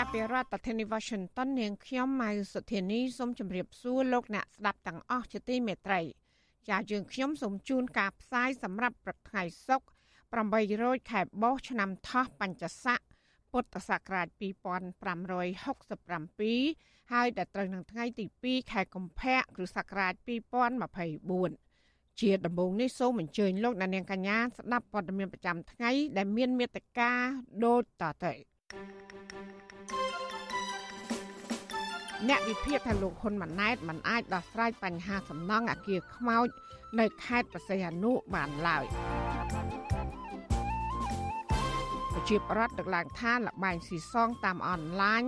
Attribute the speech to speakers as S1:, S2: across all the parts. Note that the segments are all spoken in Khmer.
S1: ចាប់ពីរដ្ឋធានី Washington នាងខ្ញុំម៉ៅសុធានីសូមជម្រាបសួរលោកអ្នកស្ដាប់ទាំងអស់ជាទីមេត្រីចាយើងខ្ញុំសូមជូនការផ្សាយសម្រាប់ព្រឹកថ្ងៃសុក្រ800ខែបោះឆ្នាំថោះបញ្ញស័កពុទ្ធសករាជ2567ហើយដល់ត្រូវនឹងថ្ងៃទី2ខែកុម្ភៈគ្រិស្តសករាជ2024ជាដំបូងនេះសូមអញ្ជើញលោកអ្នកនាងកញ្ញាស្ដាប់ព័ត៌មានប្រចាំថ្ងៃដែលមានមេត្តាដូចតទៅ អ្នកវិភាគថាលោកហ៊ុនម៉ាណែតមិនអាចដោះស្រាយបញ្ហាសំណង់អគារខ្មោចនៅខេត្តបរសៃអនុបានឡើយប្រជាប្រដ្ឋទឹកឡើងថាលបែងស៊ីសងតាមអនឡាញ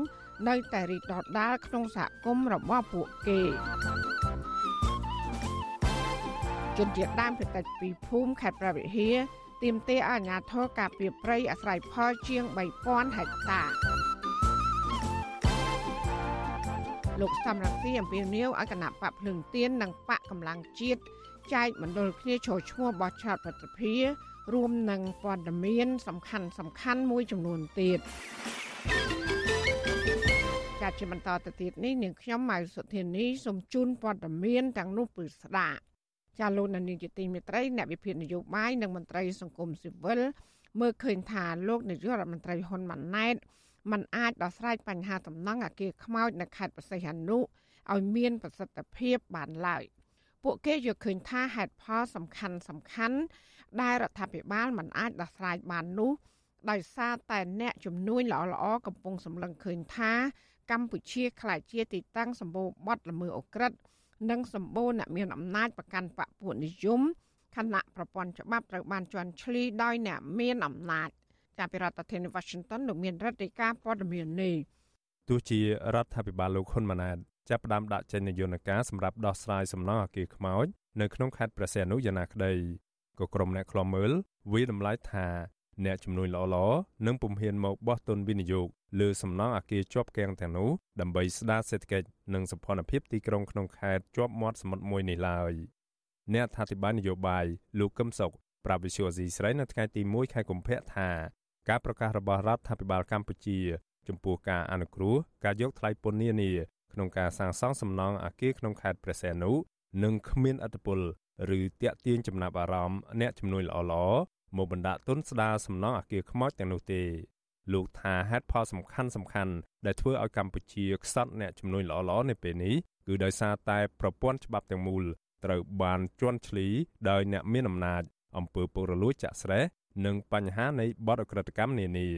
S1: នៅតែរីកដុះដាលក្នុងសហគមន៍របស់ពួកគេជនជាតិដើមភាគតិចពីភូមិខេត្តប្រវត្តិហាទាមទារអាជ្ញាធរការពីប្រៃអាស្រ័យផលជាង3000ហិកតា លោកសំរងស៊ីអំពីនីវឲ្យគណៈបកភ្លឹងទៀននិងបកកម្លាំងជាតិចែកមណ្ឌលគ្នាចូលឈ្មោះបោះឆ្នោតប្រតិភិរួមនឹងព័ត៌មាន សំខាន់សំខាន់មួយចំនួនទៀតចាត់ជាបន្តទៅទៀតនេះនាងខ្ញុំម៉ៅសុធានីសូមជូនព័ត៌មានទាំងនោះពឺស្ដាប់ចាលោកនាយកទីមេត្រីអ្នកវិភាគនយោបាយនិងមន្ត្រីសង្គមស៊ីវិលមើលឃើញថាលោកនាយករដ្ឋមន្ត្រីហ៊ុនម៉ាណែត มันអាចដោះស្រាយបញ្ហាដំណងអគារខ្មោចនៅខេត្តបរសៃហនុឲ្យមានប្រសិទ្ធភាពបានឡើយពួកគេយល់ឃើញថាហេតុផលសំខាន់សំខាន់ដែលរដ្ឋាភិបាលមិនអាចដោះស្រាយបាននោះដោយសារតែអ្នកជំនួញល្អៗកំពុងសម្លឹងឃើញថាកម្ពុជាក្លាយជាទីតាំងសម្បូរបទល្មើសអូក្រិដ្ឋនិងសម្បូរអ្នកមានអំណាចប្រកាន់បកពួកនិយមខណៈប្រព័ន្ធច្បាប់ត្រូវបានជន់ឈ្លីដោយអ្នកមានអំណាច ចាប់ពីរដ្ឋធានី Washington លោកមានរដ្ឋាភិការព័ត៌មាននេះ
S2: ទោះជារដ្ឋាភិបាលលោកហ៊ុនម៉ាណែតចាប់ផ្ដើមដាក់ចេញនយោបាយការសម្រាប់ដោះស្រាយសំណងអគារខ្មោចនៅក្នុងខេត្តព្រះសីហនុយ៉ាងណាក្តីក៏ក្រុមអ្នកខ្លំមើលវិតម្លៃថាអ្នកជំនួយល្អៗនឹងពុំហ៊ានមកបោះទុនវិនិយោគលើសំណង់អគារជាប់គាំងទាំងនោះដើម្បីស្ដារសេដ្ឋកិច្ចនិងសម្ព័ន្ធភាពទីក្រុងក្នុងខេត្តជាប់មាត់សមុទ្រមួយនេះឡើយអ្នកថាតិបាលនយោបាយលោកកឹមសុខប្រាប់វិសុយអស៊ីស្រីនៅថ្ងៃទី1ខែកុម្ភៈថា ការប្រកាសរបស់រដ្ឋាភិបាលកម្ពុជា ចំពោះការអនុគ្រោះការយកថ្លៃពន្ធនានាក្នុងការសាងសង់សំណង់អគារក្នុងខេត្តព្រះសីហនុនឹងគ្មានអត្តពលឬតាក់ទាញចំណាប់អារម្មណ៍អ្នកជំនួយល្អៗមកបណ្ដាក់ទុនស្ដារសំណង់អគារខ្មោចទាំងនោះទេលោកថាហេតុផលសំខាន់សំខាន់ដែលធ្វើឲ្យកម្ពុជាខ្សត់អ្នកជំនួយល្អៗនៅពេលនេះគឺដោយសារតែប្រព័ន្ធច្បាប់ទាំងមូលត្រូវបានជន់ឈ្លីដោយអ្នកមានអំណាចអំពើពុករលួយចាក់ស្រេះ និងបញ្ហានៃបទអក្រិតកម្មនានា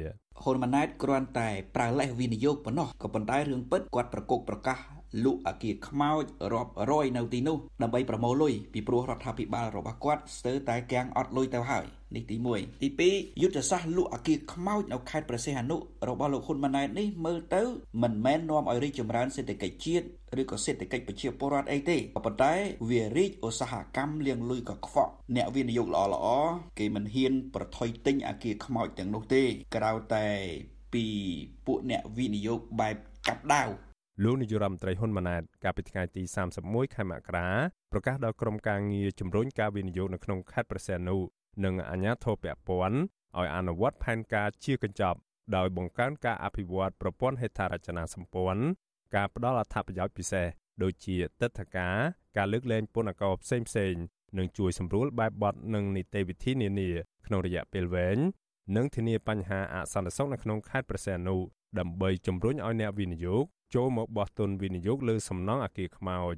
S3: ហ៊ុនម៉ាណែតគ្រាន់តែប្រើលេសវិនិយោគប៉ុណ្ណោះក៏ប៉ុន្តែរឿងពិតគាត់ប្រកុកប្រកាស លក់អាគារខ្មោចរាប់រយនៅទីនោះដើម្បីប្រមូលលុយពីព្រោះរដ្ឋាភិបាលរបស់គាត់ស្ទើរតែគាំងអត់លុយទៅហើយនេះទី1ទី2យុទ្ធសាស្ត្រលក់អាគារខ្មោចនៅខេត្តព្រះសីហនុរបស់លោកហ៊ុនម៉ាណែតនេះមើលទៅមិនមែននាំឲ្យរីកចម្រើនសេដ្ឋកិច្ចជាតិឬក៏សេដ្ឋកិច្ចប្រជាពលរដ្ឋអីទេប៉ុន្តែវារីកឧស្សាហកម្មលាងលុយកខ្វក់អ្នកវិនិយោគល្អល្អគេមិនហ៊ានប្រថុយទិញអាគារខ្មោចទាំងនោះទេក្រៅតែពីពួកអ្នកវិនិយោគបែបកាប់ដាវ
S2: លោកនាយរដ្ឋមន្ត្រីហ៊ុនម៉ាណែតកាលពីថ្ងៃទី31ខែមករាប្រកាសដល់ក្រុមការងារជំរុញការវិនិយោគនៅក្នុងខេត្តព្រះសីហនុនិងអាជ្ញាធរពាក់ព័ន្ធឲ្យអនុវត្តផែនការជាកញ្ចប់ដោយបង្កើនការអភិវឌ្ឍប្រព័ន្ធហេដ្ឋារចនាសម្ព័ន្ធការផ្ដល់អត្ថប្រយោជន៍ពិសេសដូចជាទឹកធការការលើកលែងពន្ធករផ្សេងផ្សេងនិងជួយសម្រួលបែបបទនិងនីតិវិធីនានាក្នុងរយៈពេលវែងនិងធានាបញ្ហាអសន្តិសុខនៅក្នុងខេត្តព្រះសីហនុដើម្បីជំរុញឲ្យអ្នកវិនិយោគ ចូលមកបោះទុនវិនិយោគលើសំណង់អគារខ្មោច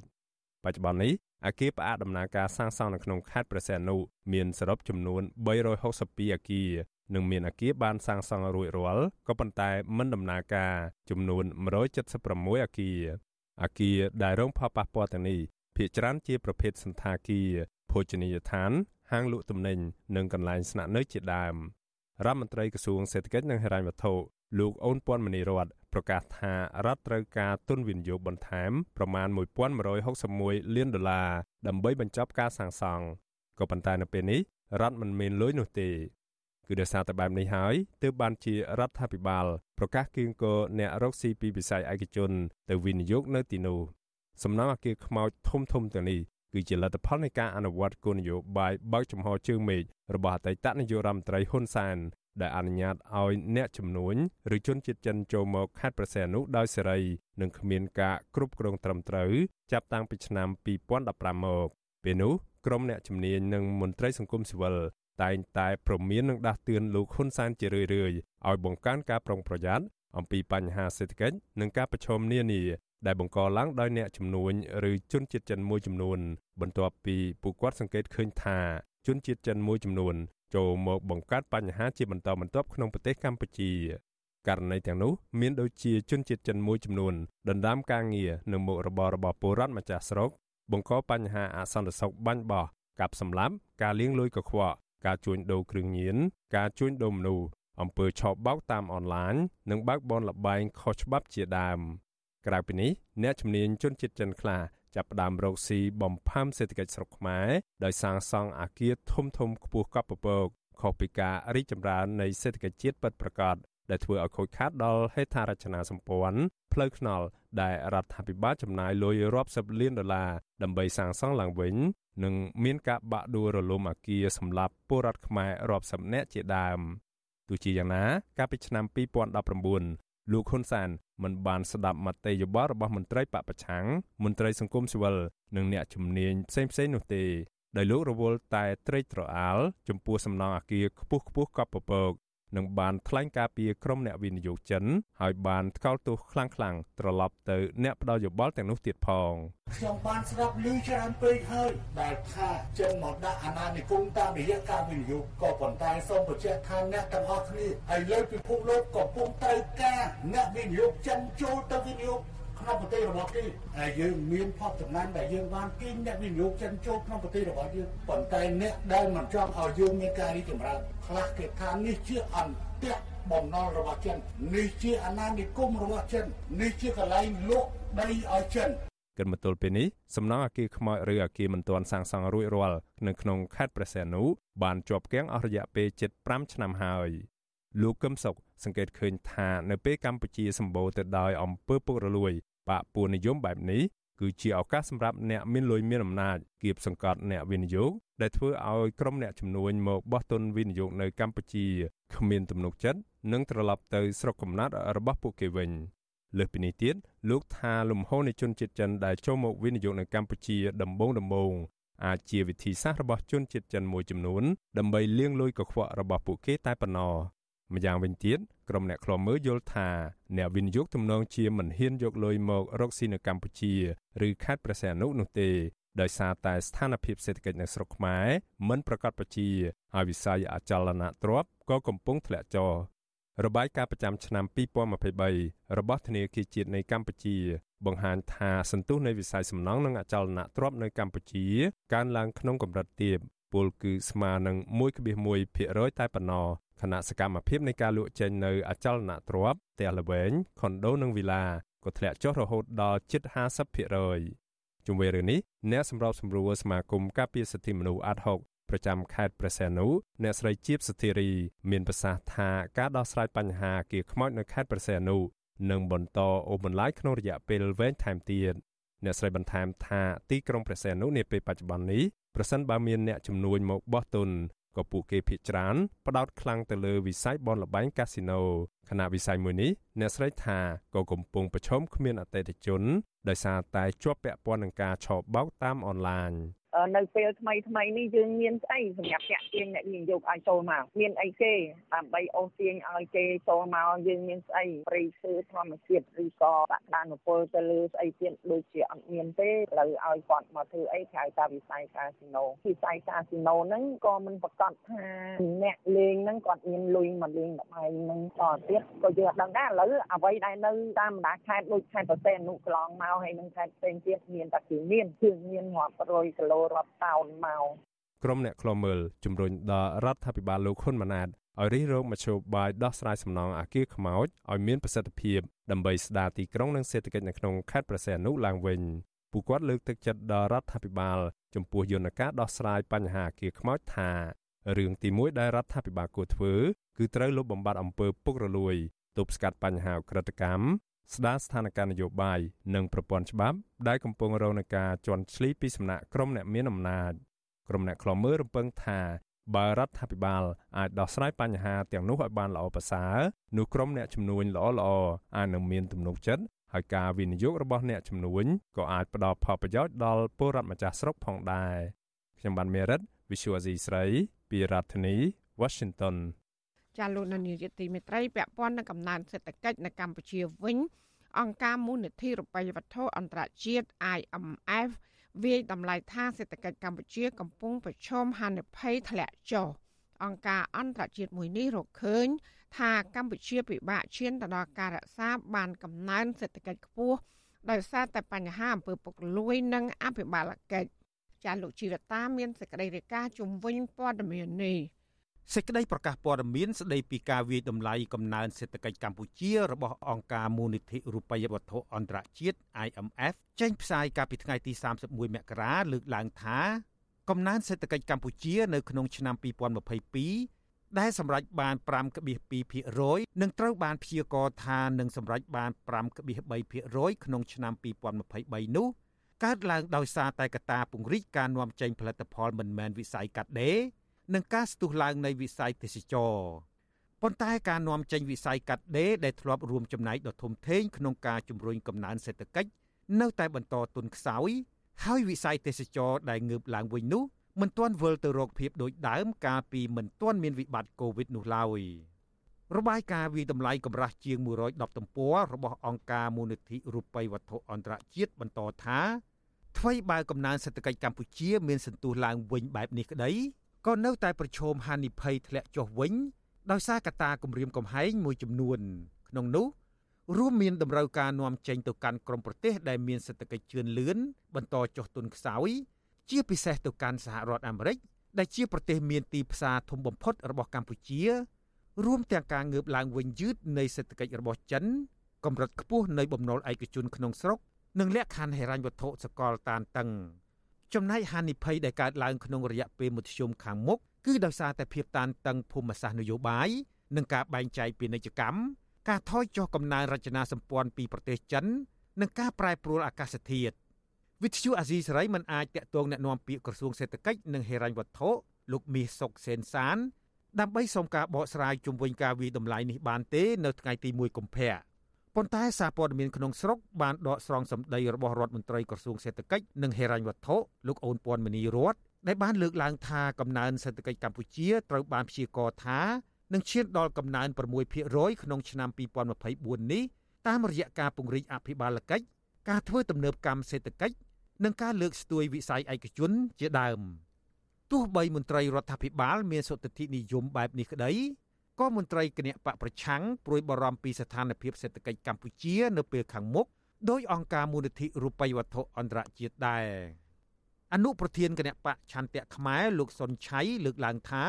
S2: បច្ចុប្បន្ននេះអគារផ្អាកដំណើរការសាងសង់នៅក្នុងខេត្តព្រះសីហនុមានសរុបចំនួន362អគារនិងមានអគារបានសាងសង់រួចរាល់ក៏ប៉ុន្តែមិនដំណើរការចំនួន176អគារអគារដែលរងផលប៉ះពាល់ទាំងនេះភាគច្រើនជាប្រភេទសន្តាគារភោជនីយដ្ឋាន ហាងលក់ទំនិញនិងកន្លែងស្នាក់នៅជាដើមរដ្ឋមន្ត្រីក្រសួងសេដ្ឋកិច្ចនិងហិរញ្ញវត្ថុលោកអូនពាន់មនីរត ប្រកាសថារដ្ឋត្រូវការទុនវិនិយោគបន្ថែមប្រមាណ1161លានដុល្លារដើម្បីបញ្ចប់ការសាងសង់ក៏ប៉ុន្តែនៅពេលនេះរដ្ឋមិនមានលុយនោះទេគឺដោយសារតែបែបនេះហើយទើបបានជារដ្ឋាភិបាលប្រកាសគៀងគរអ្នករកស៊ីពីវិស័យឯកជន ទៅវិនិយោគនៅទីនោះសំណង់អគារខ្មោចធំធំទាំងនេះគឺជាលទ្ធផលនៃការអនុវត្តគោលនយោបាយបើកចំហជើងមេឃរបស់អតីតនាយករដ្ឋមន្ត្រីហ៊ុនសែន ដែលអនុញ្ញាតឲ្យអ្នកជំនួញឬជនជាតិចិនចូលមកខេត្តប្រសេនុដោយសេរីនិងគ្មានការគ្រប់គ្រងត្រឹមត្រូវចាប់តាំងពីឆ្នាំ2015មកពេលនោះក្រុមអ្នកជំនាញនិងមន្ត្រីសង្គមស៊ីវិលតែងតែប្រមាននឹងដាស់តឿនលោកហ៊ុនសែនជារឿយៗឲ្យបង្កើនការប្រុងប្រយ័ត្នអំពីបញ្ហាសេដ្ឋកិច្ចនិងការប្រឈមនានាដែលបង្កឡើងដោយអ្នកជំនួញឬជនជាតិចិនមួយចំនួន បន្ទាប់ពីពួកគាត់សង្កេតឃើញថាជនជាតិចិនមួយចំនួន ចូលមកបង្កើតបញ្ហាជាបន្តបន្ទាប់ក្នុងប្រទេសកម្ពុជាករណីទាំងនោះមានដូចជាជនជាតិចិនមួយចំនួនដណ្ដើមការងារនៅមុខរបររបស់ពលរដ្ឋម្ចាស់ស្រុកបង្កបញ្ហាអសន្តិសុខបាញ់បោះកាប់សម្លាប់ការលាងលុយកខ្វក់ការជួញដូរគ្រឿងញៀនការជួញដូរមនុស្សអំពើឆបោកតាមអនឡាញនិងបើកបនលបែងខុសច្បាប់ជាដើមក្រៅពីនេះអ្នកជំនាញជនជាតិចិនខ្លះ ចាប់ផ្ដើមរកស៊ីបំផាំសេដ្ឋកិច្ចស្រុកខ្មែរដោយសាងសង់អគារធំធំខ្ពស់កប់ពពកខុសពីការរីកចម្រើននៃសេដ្ឋកិច្ចជាតិពិតប្រាកដដែលធ្វើឲ្យខូចខាតដល់ហេដ្ឋារចនាសម្ព័ន្ធផ្លូវថ្នល់ដែលរដ្ឋាភិបាលចំណាយលុយរាប់សិបលានដុល្លារដើម្បីសាងសង់ឡើងវិញនិងមានការបាក់ដួលរលំអគារសម្រាប់ពលរដ្ឋខ្មែររាប់សិបនាក់ជាដើមទោះជាយ៉ាងណាកាលពីឆ្នាំ2019លោកហ៊ុនសាន មិនបានស្ដាប់មតិយោបល់របស់មន្ត្រីបពប្រឆាំងមន្ត្រីសង្គមស៊ីវិលនិងអ្នកជំនាញផ្សេងៗនោះទេដោយលោករវល់តែត្រេកត្រអាលចំពោះសំណង់អគារខ្ពស់ខ្ពស់កប់ពពក និងបានថ្លែងការពីក្រុមអ្នកវិនិយោគចិនហើយបានថ្កោលទោសខ្លាំងៗត្រឡប់ទៅអ្នកផ្ដល់យោបល់ទាំងនោះទៀតផង
S4: ខ្ញុំបានស្ដាប់ឮច្រើនពេកហើយដែលថាចិនមកដាក់អាណានិគមតាមរយៈការវិនិយោគក៏ប៉ុន្តែសូមបញ្ជាក់ថាអ្នកទាំងអស់គ្នាឥឡូវពិភពលោកកំពុងត្រូវការអ្នកវិនិយោគចិនចូលទៅវិនិយោគ ក្នុងប្រទេសរបស់គេហើយយើងមានផលចំណេញដែលយើងបានគិញអ្នកវិនិយោគចិនចូលក្នុងប្រទេសរបស់យើងប៉ុន្តែអ្នកដែលមិនចង់ឲ្យយើងមានការរីកចម្រើនខ្លះគេថានេះជាអន្តៈបំណុលរបស់ចិននេះជាអាណានិគមរបស់ចិននេះជាកន្លែងលក់ដីឲ្យចិន
S2: កិនមកទល់ពេលនេះសំណង់អគារខ្មោចឬអគារមិនទាន់សាងសង់រួចរាល់នៅក្នុងខេត្តព្រះសីហនុបានជាប់គាំងអស់រយៈពេលជិត5ឆ្នាំហើយលោកកឹមសុខសង្កេតឃើញថានៅពេលកម្ពុជាសម្បូរទៅដោយអំពើពុករលួយ បកពួននិយមបែបនេះគឺជាឱកាសសម្រាប់អ្នកមានលុយមានអំណាចគៀបសង្កត់អ្នកវិនិយោគដែលធ្វើឲ្យក្រុមអ្នកជំនួញមកបោះទុនវិនិយោគនៅកម្ពុជាគ្មានទំនុកចិត្តនិងត្រឡប់ទៅស្រុកកំណើតរបស់ពួកគេវិញលើសពីនេះទៀតលោកថាលំហូរនៃជនជាតិចិនដែលចូលមកវិនិយោគនៅកម្ពុជាដំបូងដំបូងអាចជាវិធីសាស្ត្ររបស់ជនជាតិចិនមួយចំនួនដើម្បីលាងលុយកខ្វក់របស់ពួកគេតែប៉ុណ្ណោះម្យ៉ាងវិញទៀត ក្រុមអ្នកខ្លាំមើលយល់ថាអ្នកវិនិយោគទំនងជាមិនហ៊ានយកលុយមករកស៊ីនៅកម្ពុជាឬខេត្តព្រះសីហនុនោះទេដោយសារតែស្ថានភាពសេដ្ឋកិច្ចនៅស្រុកខ្មែរមិនប្រកបប្រជាហើយវិស័យអចលនទ្រព្យក៏កំពុងធ្លាក់ចុះរបាយការណ៍ប្រចាំឆ្នាំ2023របស់ធនាគារជាតិនៃកម្ពុជា បង្ហាញថាសន្ទុះនៃវិស័យសំណង់និងអចលនទ្រព្យនៅកម្ពុជាកើនឡើងក្នុងកម្រិតទាបពលគឺស្មើនឹង1.1%តែប៉ុណ្ណោះ ខណៈសកម្មភាពនៃការលក់ចេញនៅអចលនទ្រព្យផ្ទះល្វែងខុនដូនិងវីឡាក៏ធ្លាក់ចុះរហូតដល់ជិត50%ជុំវិញរឿងនេះអ្នកសម្របសម្រួលសមាគមការពារសិទ្ធិមនុស្សអាត់ហុកប្រចាំខេត្តព្រះសីហនុអ្នកស្រីជីបសុធារី មានប្រសាសន៍ថាការដោះស្រាយបញ្ហាគៀខ្មោចនៅខេត្តព្រះសីហនុនឹងបន្តអូសបន្លាយក្នុងរយៈពេលវែងថែមទៀតអ្នកស្រីបន្ថែមថាទីក្រុងព្រះសីហនុនាពេលបច្ចុប្បន្ននេះប្រសិនបើមានអ្នកជំនួញមកបោះទុន ក៏ពួកគេភ័យច្រើនផ្ដោតខ្លាំងទៅលើវិស័យបនលបែងកាស៊ីណូខណៈវិស័យមួយនេះអ្នកស្រីថាក៏កំពុងប្រឈមគ្មានអតិថិជនដោយសារតែជាប់ពាក់ព័ន្ធនឹងការឆបោកតាមអនឡាញ
S5: នៅពេលថ្មីថ្មីនេះយើងមានស្អីសម្រាប់តាក់ទាញអ្នកវិនិយោគឲ្យចូលមកមានអីគេដើម្បីអូសទាញឲ្យគេចូលមកយើងមានស្អីព្រៃឈើធម្មជាតិឬក៏បដានុពលទៅលើស្អីទៀតដូចជាអត់មានទេឥឡូវឲ្យគាត់មកធ្វើអីក្រៅតែវិស័យកាស៊ីណូវិស័យកាស៊ីណូហ្នឹងក៏មិនប្រកាសថាអ្នកលេងហ្នឹងគាត់មានលុយមកលេងល្បែងហ្នឹងតទៀតក៏យើងអត់ដឹងដែរឥឡូវអ្វីដែលនៅតាមបណ្ដាខេត្តដូចខេត្តប្រសេនុកន្លងមកហើយនឹងខេត្តផ្សេងទៀតមានតែគឺមានគឺមានរាប់រយគីឡូរាប់តោនមក
S2: ក្រុមអ្នកខ្លមើលជំរុញដល់រដ្ឋាភិបាលលោកហ៊ុនម៉ាណែតឲ្យរិះរោបមជ្ឈបាយដោះស្រាយសំណងអាគារខ្មោចឲ្យមានប្រសិទ្ធភាពដើម្បីស្ដារទីក្រុងនិងសេដ្ឋកិច្ចនៅក្នុងខេត្តព្រះសីហនុឡើងវិញពួកគាត់លើកទឹកចិត្តដល់រដ្ឋាភិបាលចំពោះយន្តការដោះស្រាយបញ្ហាអាគារខ្មោចថារឿងទី1ដែលរដ្ឋាភិបាលគួរធ្វើគឺត្រូវលុបបំបាត់អំពើពុករលួយទប់ស្កាត់បញ្ហាក្រិតកម្ម ស្ដារស្ថានភាពនយោបាយនិងប្រព័ន្ធច្បាប់ដែលកំពុងរងនឹងការជន់ឈ្លីពីសំណាក់ក្រុមអ្នកមានអំណាចក្រុមអ្នកខ្លំមើលរំពឹងថាបើរដ្ឋាភិបាលអាចដោះស្រាយបញ្ហាទាំងនោះឲ្យបានល្អប្រសើរនោះក្រុមអ្នកជំនួញល្អល្អអាចនឹងមានទំនុកចិត្តហើយការវិនិយោគរបស់អ្នកជំនួញក៏អាចផ្ដល់ផលប្រយោជន៍ដល់ពលរដ្ឋម្ចាស់ស្រុកផងដែរខ្ញុំបានមេរិត Visual Asia ស្រីពីរដ្ឋធានី Washington
S1: ចាលោកនានីយទីមេត្រីពាក់ព័ន្ធនឹងកំណើនសេដ្ឋកិច្ចនៅកម្ពុជាវិញ អង្គការមូលនិធិរូបិយវត្ថុអន្តរជាតិ IMF វាយតម្លៃថាសេដ្ឋកិច្ចកម្ពុជាកំពុងប្រឈមហានិភ័យធ្លាក់ចុះអង្គការអន្តរជាតិមួយនេះរកឃើញ ថាកម្ពុជាពិបាកឈានទៅដល់ការរក្សាបានកំណើនសេដ្ឋកិច្ចខ្ពស់ដោយសារតែបញ្ហាអំពើពុករលួយនិងអភិបាលកិច្ចចាលោកជីវតាមានសេចក្តីរាយការណ៍ជំវិញព័ត៌មាននេះ
S6: សេចក្តីប្រកាសព័ត៌មានស្តីពីការវាយតម្លៃកំណើនសេដ្ឋកិច្ចកម្ពុជារបស់អង្គការមូលនិធិរូបិយវត្ថុអន្តរជាតិ IMF ចេញផ្សាយកាលពីថ្ងៃទី31មករាលើកឡើងថាកំណើនសេដ្ឋកិច្ចកម្ពុជានៅក្នុងឆ្នាំ2022ដែលសម្រេចបាន5.2%និងត្រូវបានព្យាករណ៍ថានឹងសម្រេចបាន5.3%ក្នុងឆ្នាំ2023នោះកើតឡើងដោយសារតែកត្តាពង្រីកការនាំចេញផលិតផលមិនមែនវិស័យកាត់ដេរ និងការស្ទុះឡើងនៃវិស័យទេសចរប៉ុន្តែការនាំចេញវិស័យកាត់ដេរដែលធ្លាប់រួមចំណែកដ៏ធំធេងក្នុងការជំរុញកំណើនសេដ្ឋកិច្ចនៅតែបន្តទន់ខ្សោយហើយវិស័យទេសចរដែលងើបឡើងវិញនោះមិនទាន់វិលទៅរកភាពដូចដើមកាលពីមិនទាន់មានវិបត្តិកូវីដនោះឡើយរបាយការណ៍វិតម្លៃកម្រាស់ជាង110ទំព័ររបស់អង្គការមូលនិធិរូបិយវត្ថុអន្តរជាតិបន្តថាថ្មីបើកំណើនសេដ្ឋកិច្ចកម្ពុជា មានសន្ទុះឡើងវិញបែបនេះក្តី ក៏នៅតែប្រឈមហានិភ័យធ្លាក់ចុះវិញ ដោយសារកត្តាគម្រាមកំហែងមួយចំនួន ក្នុងនោះរួមមានតម្រូវការនាំចេញទៅកាន់ក្រុមប្រទេសដែលមានសេដ្ឋកិច្ចជឿនលឿនបន្តចុះទុនខ្សោយ ជាពិសេសទៅកាន់សហរដ្ឋអាមេរិកដែលជាប្រទេសមានទីផ្សារធំបំផុតរបស់កម្ពុជា រួមទាំងការងើបឡើងវិញយឺតនៃសេដ្ឋកិច្ចរបស់ចិនកម្រិតខ្ពស់នៃបំណុលឯកជនក្នុងស្រុក និងលក្ខខណ្ឌហិរញ្ញវត្ថុសកលតានតឹង ចំណែកហានិភ័យដែលកើតឡើងក្នុងរយៈពេលមធ្យមខាងមុខគឺដោយសារតែភាពតានតឹងភូមិសាស្ត្រនយោបាយនិងការបែងចែកពាណិជ្ជកម្មការថយចុះកំណើនរចនាសម្ព័ន្ធពីប្រទេសចិននិងការប្រែប្រួលអាកាសធាតុវិទ្យុអាស៊ីសេរីមិនអាចតាក់ទងណែនាំពាក្យក្រសួងសេដ្ឋកិច្ចនិងហិរញ្ញវត្ថុលោកមាសសុកសេនសាន ដើម្បីសូមការបកស្រាយជុំវិញការវាយតម្លៃនេះបានទេ នៅថ្ងៃទី1កុម្ភៈ ប៉ុន្តែសារព័ត៌មានក្នុងស្រុកបានដកស្រង់សម្ដីរបស់រដ្ឋមន្ត្រីក្រសួងសេដ្ឋកិច្ចនិងហិរញ្ញវត្ថុលោកអូនពាន់មនីរតដែលបានលើកឡើងថាកំណើនសេដ្ឋកិច្ចកម្ពុជាត្រូវបានព្យាករណ៍ថានឹងឈានដល់កំណើន6%ក្នុងឆ្នាំ2024នេះតាមរយៈការពង្រីកអភិបាលកិច្ចការធ្វើទំនើបកម្មសេដ្ឋកិច្ចនិងការលើកស្ទួយវិស័យឯកជនជាដើមទោះបីមន្ត្រីរដ្ឋាភិបាលមានសុទ្ធិធិនិយមបែបនេះក្តី ក៏មន្ត្រីគណៈបកប្រឆាំងព្រួយបារម្ភពីស្ថានភាពសេដ្ឋកិច្ចកម្ពុជានៅពេលខាងមុខដោយអង្គការមូលនិធិរូបិយវត្ថុអន្តរជាតិដែរអនុប្រធានគណៈបកឆន្ទៈខ្មែរលោកសុនឆៃលើកឡើងថា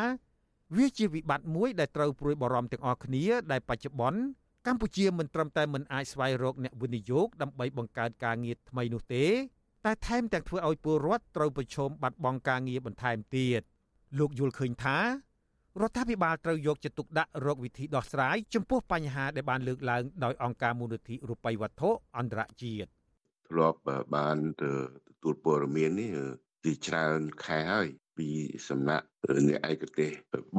S6: វាជាវិបត្តិមួយដែលត្រូវព្រួយបារម្ភទាំងអស់គ្នាដែលបច្ចុប្បន្នកម្ពុជាមិនត្រឹមតែមិនអាចស្វែងរកអ្នកវិនិយោគដើម្បីបង្កើតការងារថ្មីនោះទេតែថែមទាំងធ្វើឲ្យពលរដ្ឋត្រូវប្រឈមបាត់បង់ការងារបន្ថែមទៀតលោកយល់ឃើញថា រដ្ឋាភិបាលត្រូវយកចិត្តទុកដាក់រកវិធីដោះស្រាយចំពោះបញ្ហាដែលបានលើកឡើងដោយអង្គការមូលនិធិរូបិយវត្ថុអន្តរជាតិ
S7: ធ្លាប់បានទៅទទួលព័ត៌មាននេះជាច្រើនខែហើយពីសំណាក់អ្នកឯកទេស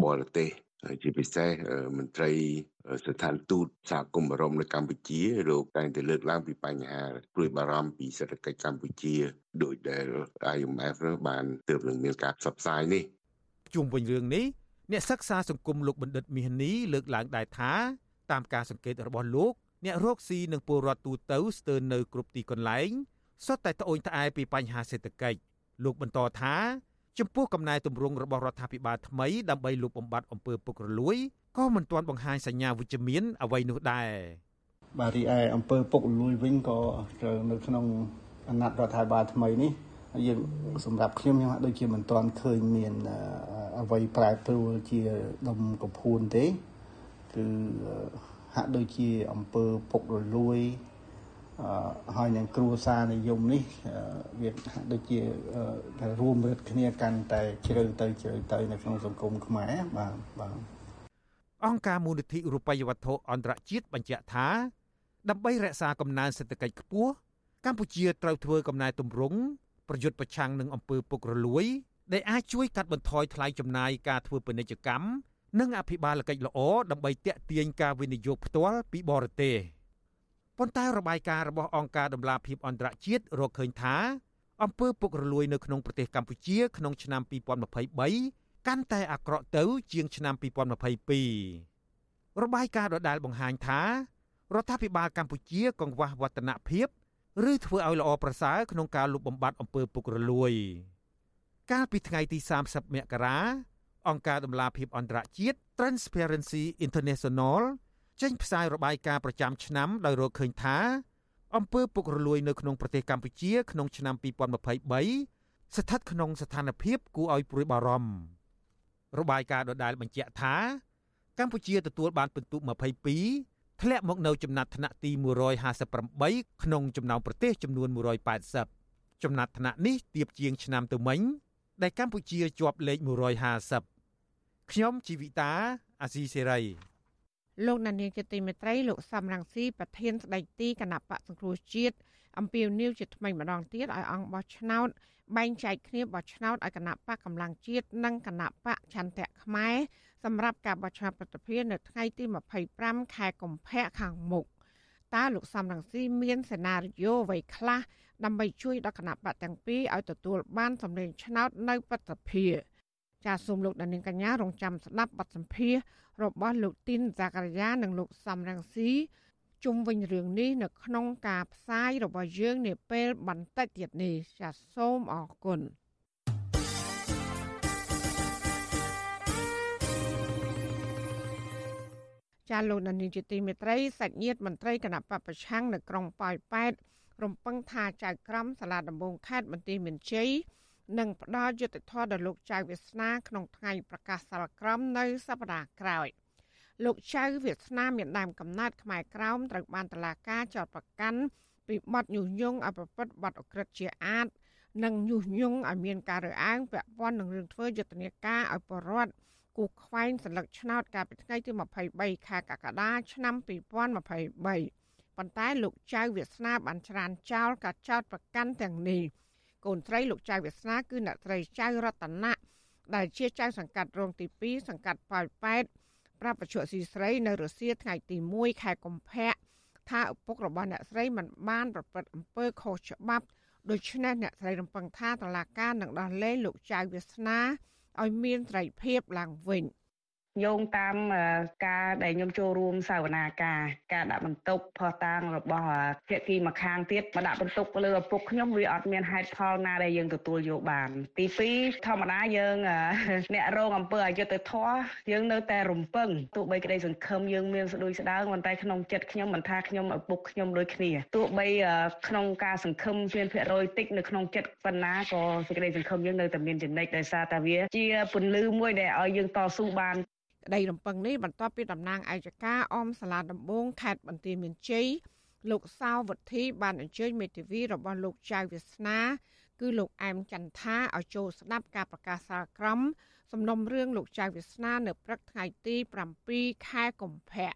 S7: បរទេសជាពិសេសមន្ត្រីស្ថានទូតសហគមន៍អរមនៅកម្ពុជាលោកតែងតែលើកឡើងពីបញ្ហាព្រួយបារម្ភពីសេដ្ឋកិច្ចកម្ពុជាដោយដែល IMF បានទើបនឹងមានការផ្សព្វផ្សាយនេះ
S6: ជុំវិញរឿងនេះ អ្នកសិក្សាសង្គមលោកបណ្ឌិតមាសនីលើកឡើងដែរថាតាមការសង្កេតរបស់លោកអ្នករកស៊ីនិងពលរដ្ឋទូទៅស្ទើរនៅគ្រប់ទីកន្លែងសុទ្ធតែត្អូញត្អែពីបញ្ហាសេដ្ឋកិច្ចលោកបន្តថាចំពោះកំណែទម្រង់របស់រដ្ឋាភិបាលថ្មីដើម្បីលុបបំបាត់អំពើពុករលួយក៏មិនទាន់បង្ហាញសញ្ញាវិជ្ជមានអ្វីនោះដែរ
S8: បាទរីឯអំពើពុករលួយវិញក៏ត្រូវនៅក្នុងអាណត្តិរដ្ឋាភិបាលថ្មីនេះ យើងសម្រាប់ខ្ញុំខ្ញុំដូចជាមិនទាន់ឃើញមានអ្វីប្រែប្រួលជាដុំកំភួនទេគឺហាក់ដូចជាអង្គើពុករលួយហើយនឹងគ្រួសារនិយមនេះវាហាក់ដូចជារួមរឹតគ្នាកាន់តែជ្រៅទៅជ្រៅទៅនៅក្នុងសង្គមខ្មែរបាទបាទ
S6: អង្គការមូលនិធិរូបិយវត្ថុអន្តរជាតិបញ្ជាក់ថា ដើម្បីរក្សាកំណើនសេដ្ឋកិច្ចខ្ពស់កម្ពុជាត្រូវធ្វើកំណែទម្រង់ ប្រយុទ្ធប្រឆាំងនឹងអំពើពុករលួយដែលអាចជួយកាត់បន្ថយថ្លៃចំណាយការធ្វើពាណិជ្ជកម្មនិងអភិបាលកិច្ចល្អដើម្បីទាក់ទាញការវិនិយោគផ្ទាល់ពីបរទេសប៉ុន្តែរបាយការណ៍របស់អង្គការដំឡាភិបអន្តរជាតិរកឃើញថាអំពើពុករលួយនៅក្នុងប្រទេសកម្ពុជាក្នុងឆ្នាំ2023កាន់តែអាក្រក់ទៅជាងឆ្នាំ2022របាយការណ៍ដដែលបង្ហាញថារដ្ឋាភិបាលកម្ពុជាកង្វះវឌ្ឍនភាព ឬធ្វើឲ្យល្អប្រសើរក្នុងការលុបបំបាត់អំពើពុករលួយ កាលពីថ្ងៃទី30មករាអង្គការដំឡាភិបអន្តរជាតិ Transparency International ចេញផ្សាយរបាយការណ៍ប្រចាំឆ្នាំដោយរកឃើញថាអំពើពុករលួយនៅក្នុងប្រទេសកម្ពុជាក្នុងឆ្នាំ2023ស្ថិតក្នុងស្ថានភាពគួរឲ្យព្រួយបារម្ភរបាយការណ៍ដដែលបញ្ជាក់ថា កម្ពុជាទទួលបានពិន្ទុ22 ធ្លាក់មកនៅចំណាត់ថ្នាក់ទី158ក្នុងចំណោមប្រទេសចំនួន180ចំណាត់ថ្នាក់នេះទាបជាងឆ្នាំទៅមិញ ដែលកម្ពុជាជាប់លេខ150ខ្ញុំជីវិតាអាស៊ីសេរី
S1: លោកណានៀងជាទីមេត្រីលោកសំរងស៊ីប្រធានស្ដីទីគណៈបកសង្គ្រោះជាតិអំពាវនាវជាថ្មីម្ដងទៀតឲ្យអង្គបោះឆ្នោតបែងចែកគ្នាបោះឆ្នោតឲ្យគណៈបកកម្លាំងជាតិនិងគណៈបកឆន្ទៈខ្មែរ សម្រាប់ការបោះឆ្នោតប្រតិភិននៅថ្ងៃទី25ខែកុម្ភៈខាងមុខតើលោកសំរងស៊ីមានសេណារីយ៉ូអ្វីខ្លះដើម្បីជួយដល់គណៈបកទាំងពីរឲ្យទទួលបានសម្លេងឆ្នោតនៅប្រតិភិចាសសូមលោកដានៀងកញ្ញារងចាំស្ដាប់បទសម្ភាសរបស់លោកទីនសាករានិងលោកសំរងស៊ីជុំវិញរឿងនេះនៅក្នុងការផ្សាយរបស់យើងនាពេលបន្តិចទៀតនេះចាសសូមអរគុណ ចាលោកដានីជាទីមេត្រីសាច់ញាតិមន្ត្រីគណៈបពប្រឆាំងនៅក្រុងប៉ោយប៉ែតរំពឹងថាចៅក្រមសាលាដំបងខេត្តបន្ទាយមានជ័យនឹងផ្ដល់យុត្តិធម៌ដល់លោកចៅវាសនាក្នុងថ្ងៃប្រកាសសាលក្រមនៅសប្តាហ៍ក្រោយលោកចៅវាសនាមានដើមកំណត់ខ្មែរក្រោមត្រូវបានតឡាការចោតប្រកាន់ពីបទញុះញង់ឲ្យប្រព្រឹត្តបទអក្រិតជាអាតនិងញុះញង់ឲ្យមានការរើសអើងពាក់ព័ន្ធនឹងរឿងធ្វើយុទ្ធនាការឲ្យបរដ្ឋ គូខ្វែងសន្លឹកឆ្នោតកាលពីថ្ងៃទី23ខែកក្កដាឆ្នាំ2023ប៉ុន្តែលោកចៅវាសនាបានច្រានចោលការចោតប្រកាន់ទាំងនេះកូនស្រីលោកចៅវាសនាគឺអ្នកស្រីចៅរតនៈដែលជាចៅសង្កាត់រងទី2សង្កាត់ប៉ោយប៉ែតប្រាប់បច្ចុប្បន្នស៊ីស្រីនៅរុស្ស៊ីថ្ងៃទី1ខែកុម្ភៈថាឪពុករបស់អ្នកស្រីមិនបានប្រព្រឹត្តអំពើខុសច្បាប់ដូច្នេះអ្នកស្រីរំពឹងថាតឡាការនឹងដោះលែងលោកចៅវាសនា ឲ្យមានសេរីភាពឡើងវិញ។
S9: យោងតាមការដែលខ្ញុំចូលរួមសវនាការការដាក់បន្ទុកផុសតាងរបស់ភាគីម្ខាងទៀតមកដាក់បន្ទុកលើឪពុកខ្ញុំវាអត់មានហេតុផលណាដែលយើងទទួលយកបាន ទី2ធម្មតាយើងអ្នករងអំពើអយុត្តិធម៌យើងនៅតែរំពឹងទោះបីក្តីសង្ឃឹមយើងមានស្ដួយស្ដើងប៉ុន្តែក្នុងចិត្តខ្ញុំមិនថាខ្ញុំឪពុកខ្ញុំដូចគ្នាទោះបីក្នុងការសង្ឃឹមមានភាគរយតិចនៅក្នុងចិត្តប៉ុណ្ណាក៏សេចក្តីសង្ឃឹមយើងនៅតែមានចំណិចដោយសារតែវាជាពន្លឺមួយដែលឲ្យយើងតស៊ូបាន
S1: ក្តីរំពឹងនេះបន្ទាប់ពីតំណាងអัยការអមសាលាដំបងខេត្តបន្ទាយមានជ័យលោកសាវវុធី បានអញ្ជើញមេធាវីរបស់លោកចៅវាសនា គឺលោកអែមចន្ទថាឲ្យចូលស្ដាប់ការប្រកាសសាលក្រមសំណុំរឿងលោកចៅវាសនា នៅព្រឹកថ្ងៃទី7ខែកុម្ភៈ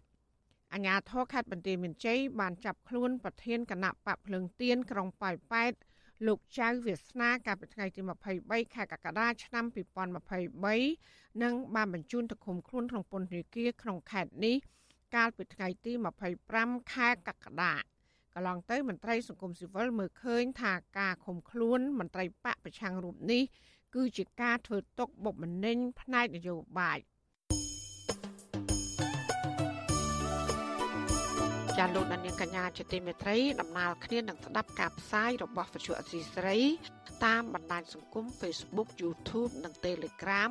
S1: អញ្ញាធរខេត្តបន្ទាយមានជ័យបានចាប់ខ្លួនប្រធានគណៈបកភ្លើងទៀនក្រុងប៉ោយប៉ែតលោកចៅវាសនាកាលពីថ្ងៃទី23ខែកក្កដាឆ្នាំ2023 និងបានបញ្ជូនទៅឃុំខ្លួនក្នុងពន្ធនាគារក្នុងខេត្តនេះកាលពីថ្ងៃទី25ខែកក្កដាកន្លងទៅមន្ត្រីសង្គមស៊ីវិលមើលឃើញថាការឃុំខ្លួនមន្ត្រីបកប្រឆាំងរូបនេះគឺជាការធ្វើទុកបុកម្នេញផ្នែកនយោបាយ។ចាលោកដានៀងកញ្ញាជាទីមេត្រីដំណើរគ្នានឹងស្ដាប់ការផ្សាយរបស់វិទ្យុអសីស្រី តាមបណ្ដាញសង្គម Facebook YouTube និង Telegram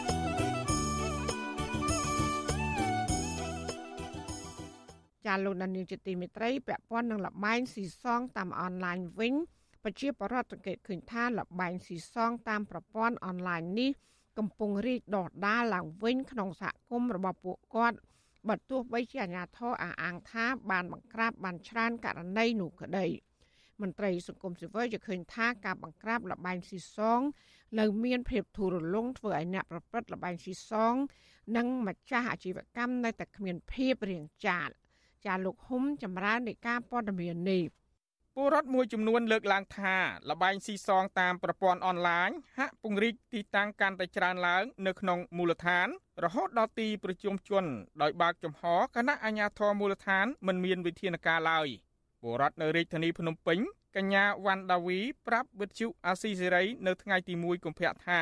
S1: ចាលោកដានីលជាទីមេត្រីពាក់ព័ន្ធនឹងលបែងស៊ីសងតាមអនឡាញវិញប្រជាពលរដ្ឋសង្កេតឃើញថាលបែងស៊ីសងតាមប្រព័ន្ធអនឡាញនេះកំពុងរីកដុះដាលឡើងវិញក្នុងសហគមន៍របស់ពួកគាត់បើទោះបីជាអាជ្ញាធរអះអាងថាបានបង្ក្រាបបានច្រើនករណីនោះក្តីមន្ត្រីសង្គមស៊ីវិលយល់ឃើញថាការបង្ក្រាបលបែងស៊ីសងនៅមានភាពធូររលុងធ្វើឲ្យអ្នកប្រព្រឹត្តលបែងស៊ីសង និងម្ចាស់អាជីវកម្មនៅតែគ្មានភាពរៀងចាត ចាលោកហ៊ុំចម្រើននៃការព័ត៌មាននេះ
S10: ពលរដ្ឋមួយចំនួនលើកឡើងថាលបែងស៊ីសងតាមប្រព័ន្ធអនឡាញហាក់ពង្រីកទីតាំងកាន់តែច្រើនឡើង នៅក្នុងមូលដ្ឋាន រហូតដល់ទីប្រជុំជនដោយបើកចំហគណៈអាជ្ញាធរមូលដ្ឋានមិនមានវិធានការឡើយពលរដ្ឋនៅរាជធានីភ្នំពេញកញ្ញាវ៉ាន់ដាវី ប្រាប់វិទ្យុអាស៊ីសេរី នៅថ្ងៃទី1កុម្ភៈថា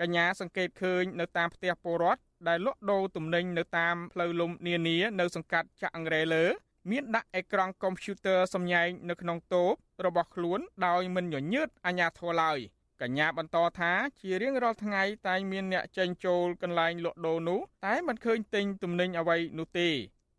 S10: កញ្ញាសង្កេតឃើញនៅតាមផ្ទះពលរដ្ឋ ដែលលក់ដូរទំនិញនៅតាមផ្លូវលំនានានៅសង្កាត់ចាក់អង្រែលើមានដាក់អេក្រង់កុំព្យូទ័រសម្ញែងនៅក្នុងតូបរបស់ខ្លួនដោយមិនញញើតអាជ្ញាធរឡើយកញ្ញាបន្តថាជារៀងរាល់ថ្ងៃតែងមានអ្នកចេញចូលកន្លែងលក់ដូរនោះតែមិនឃើញទិញទំនិញអ្វីនោះទេ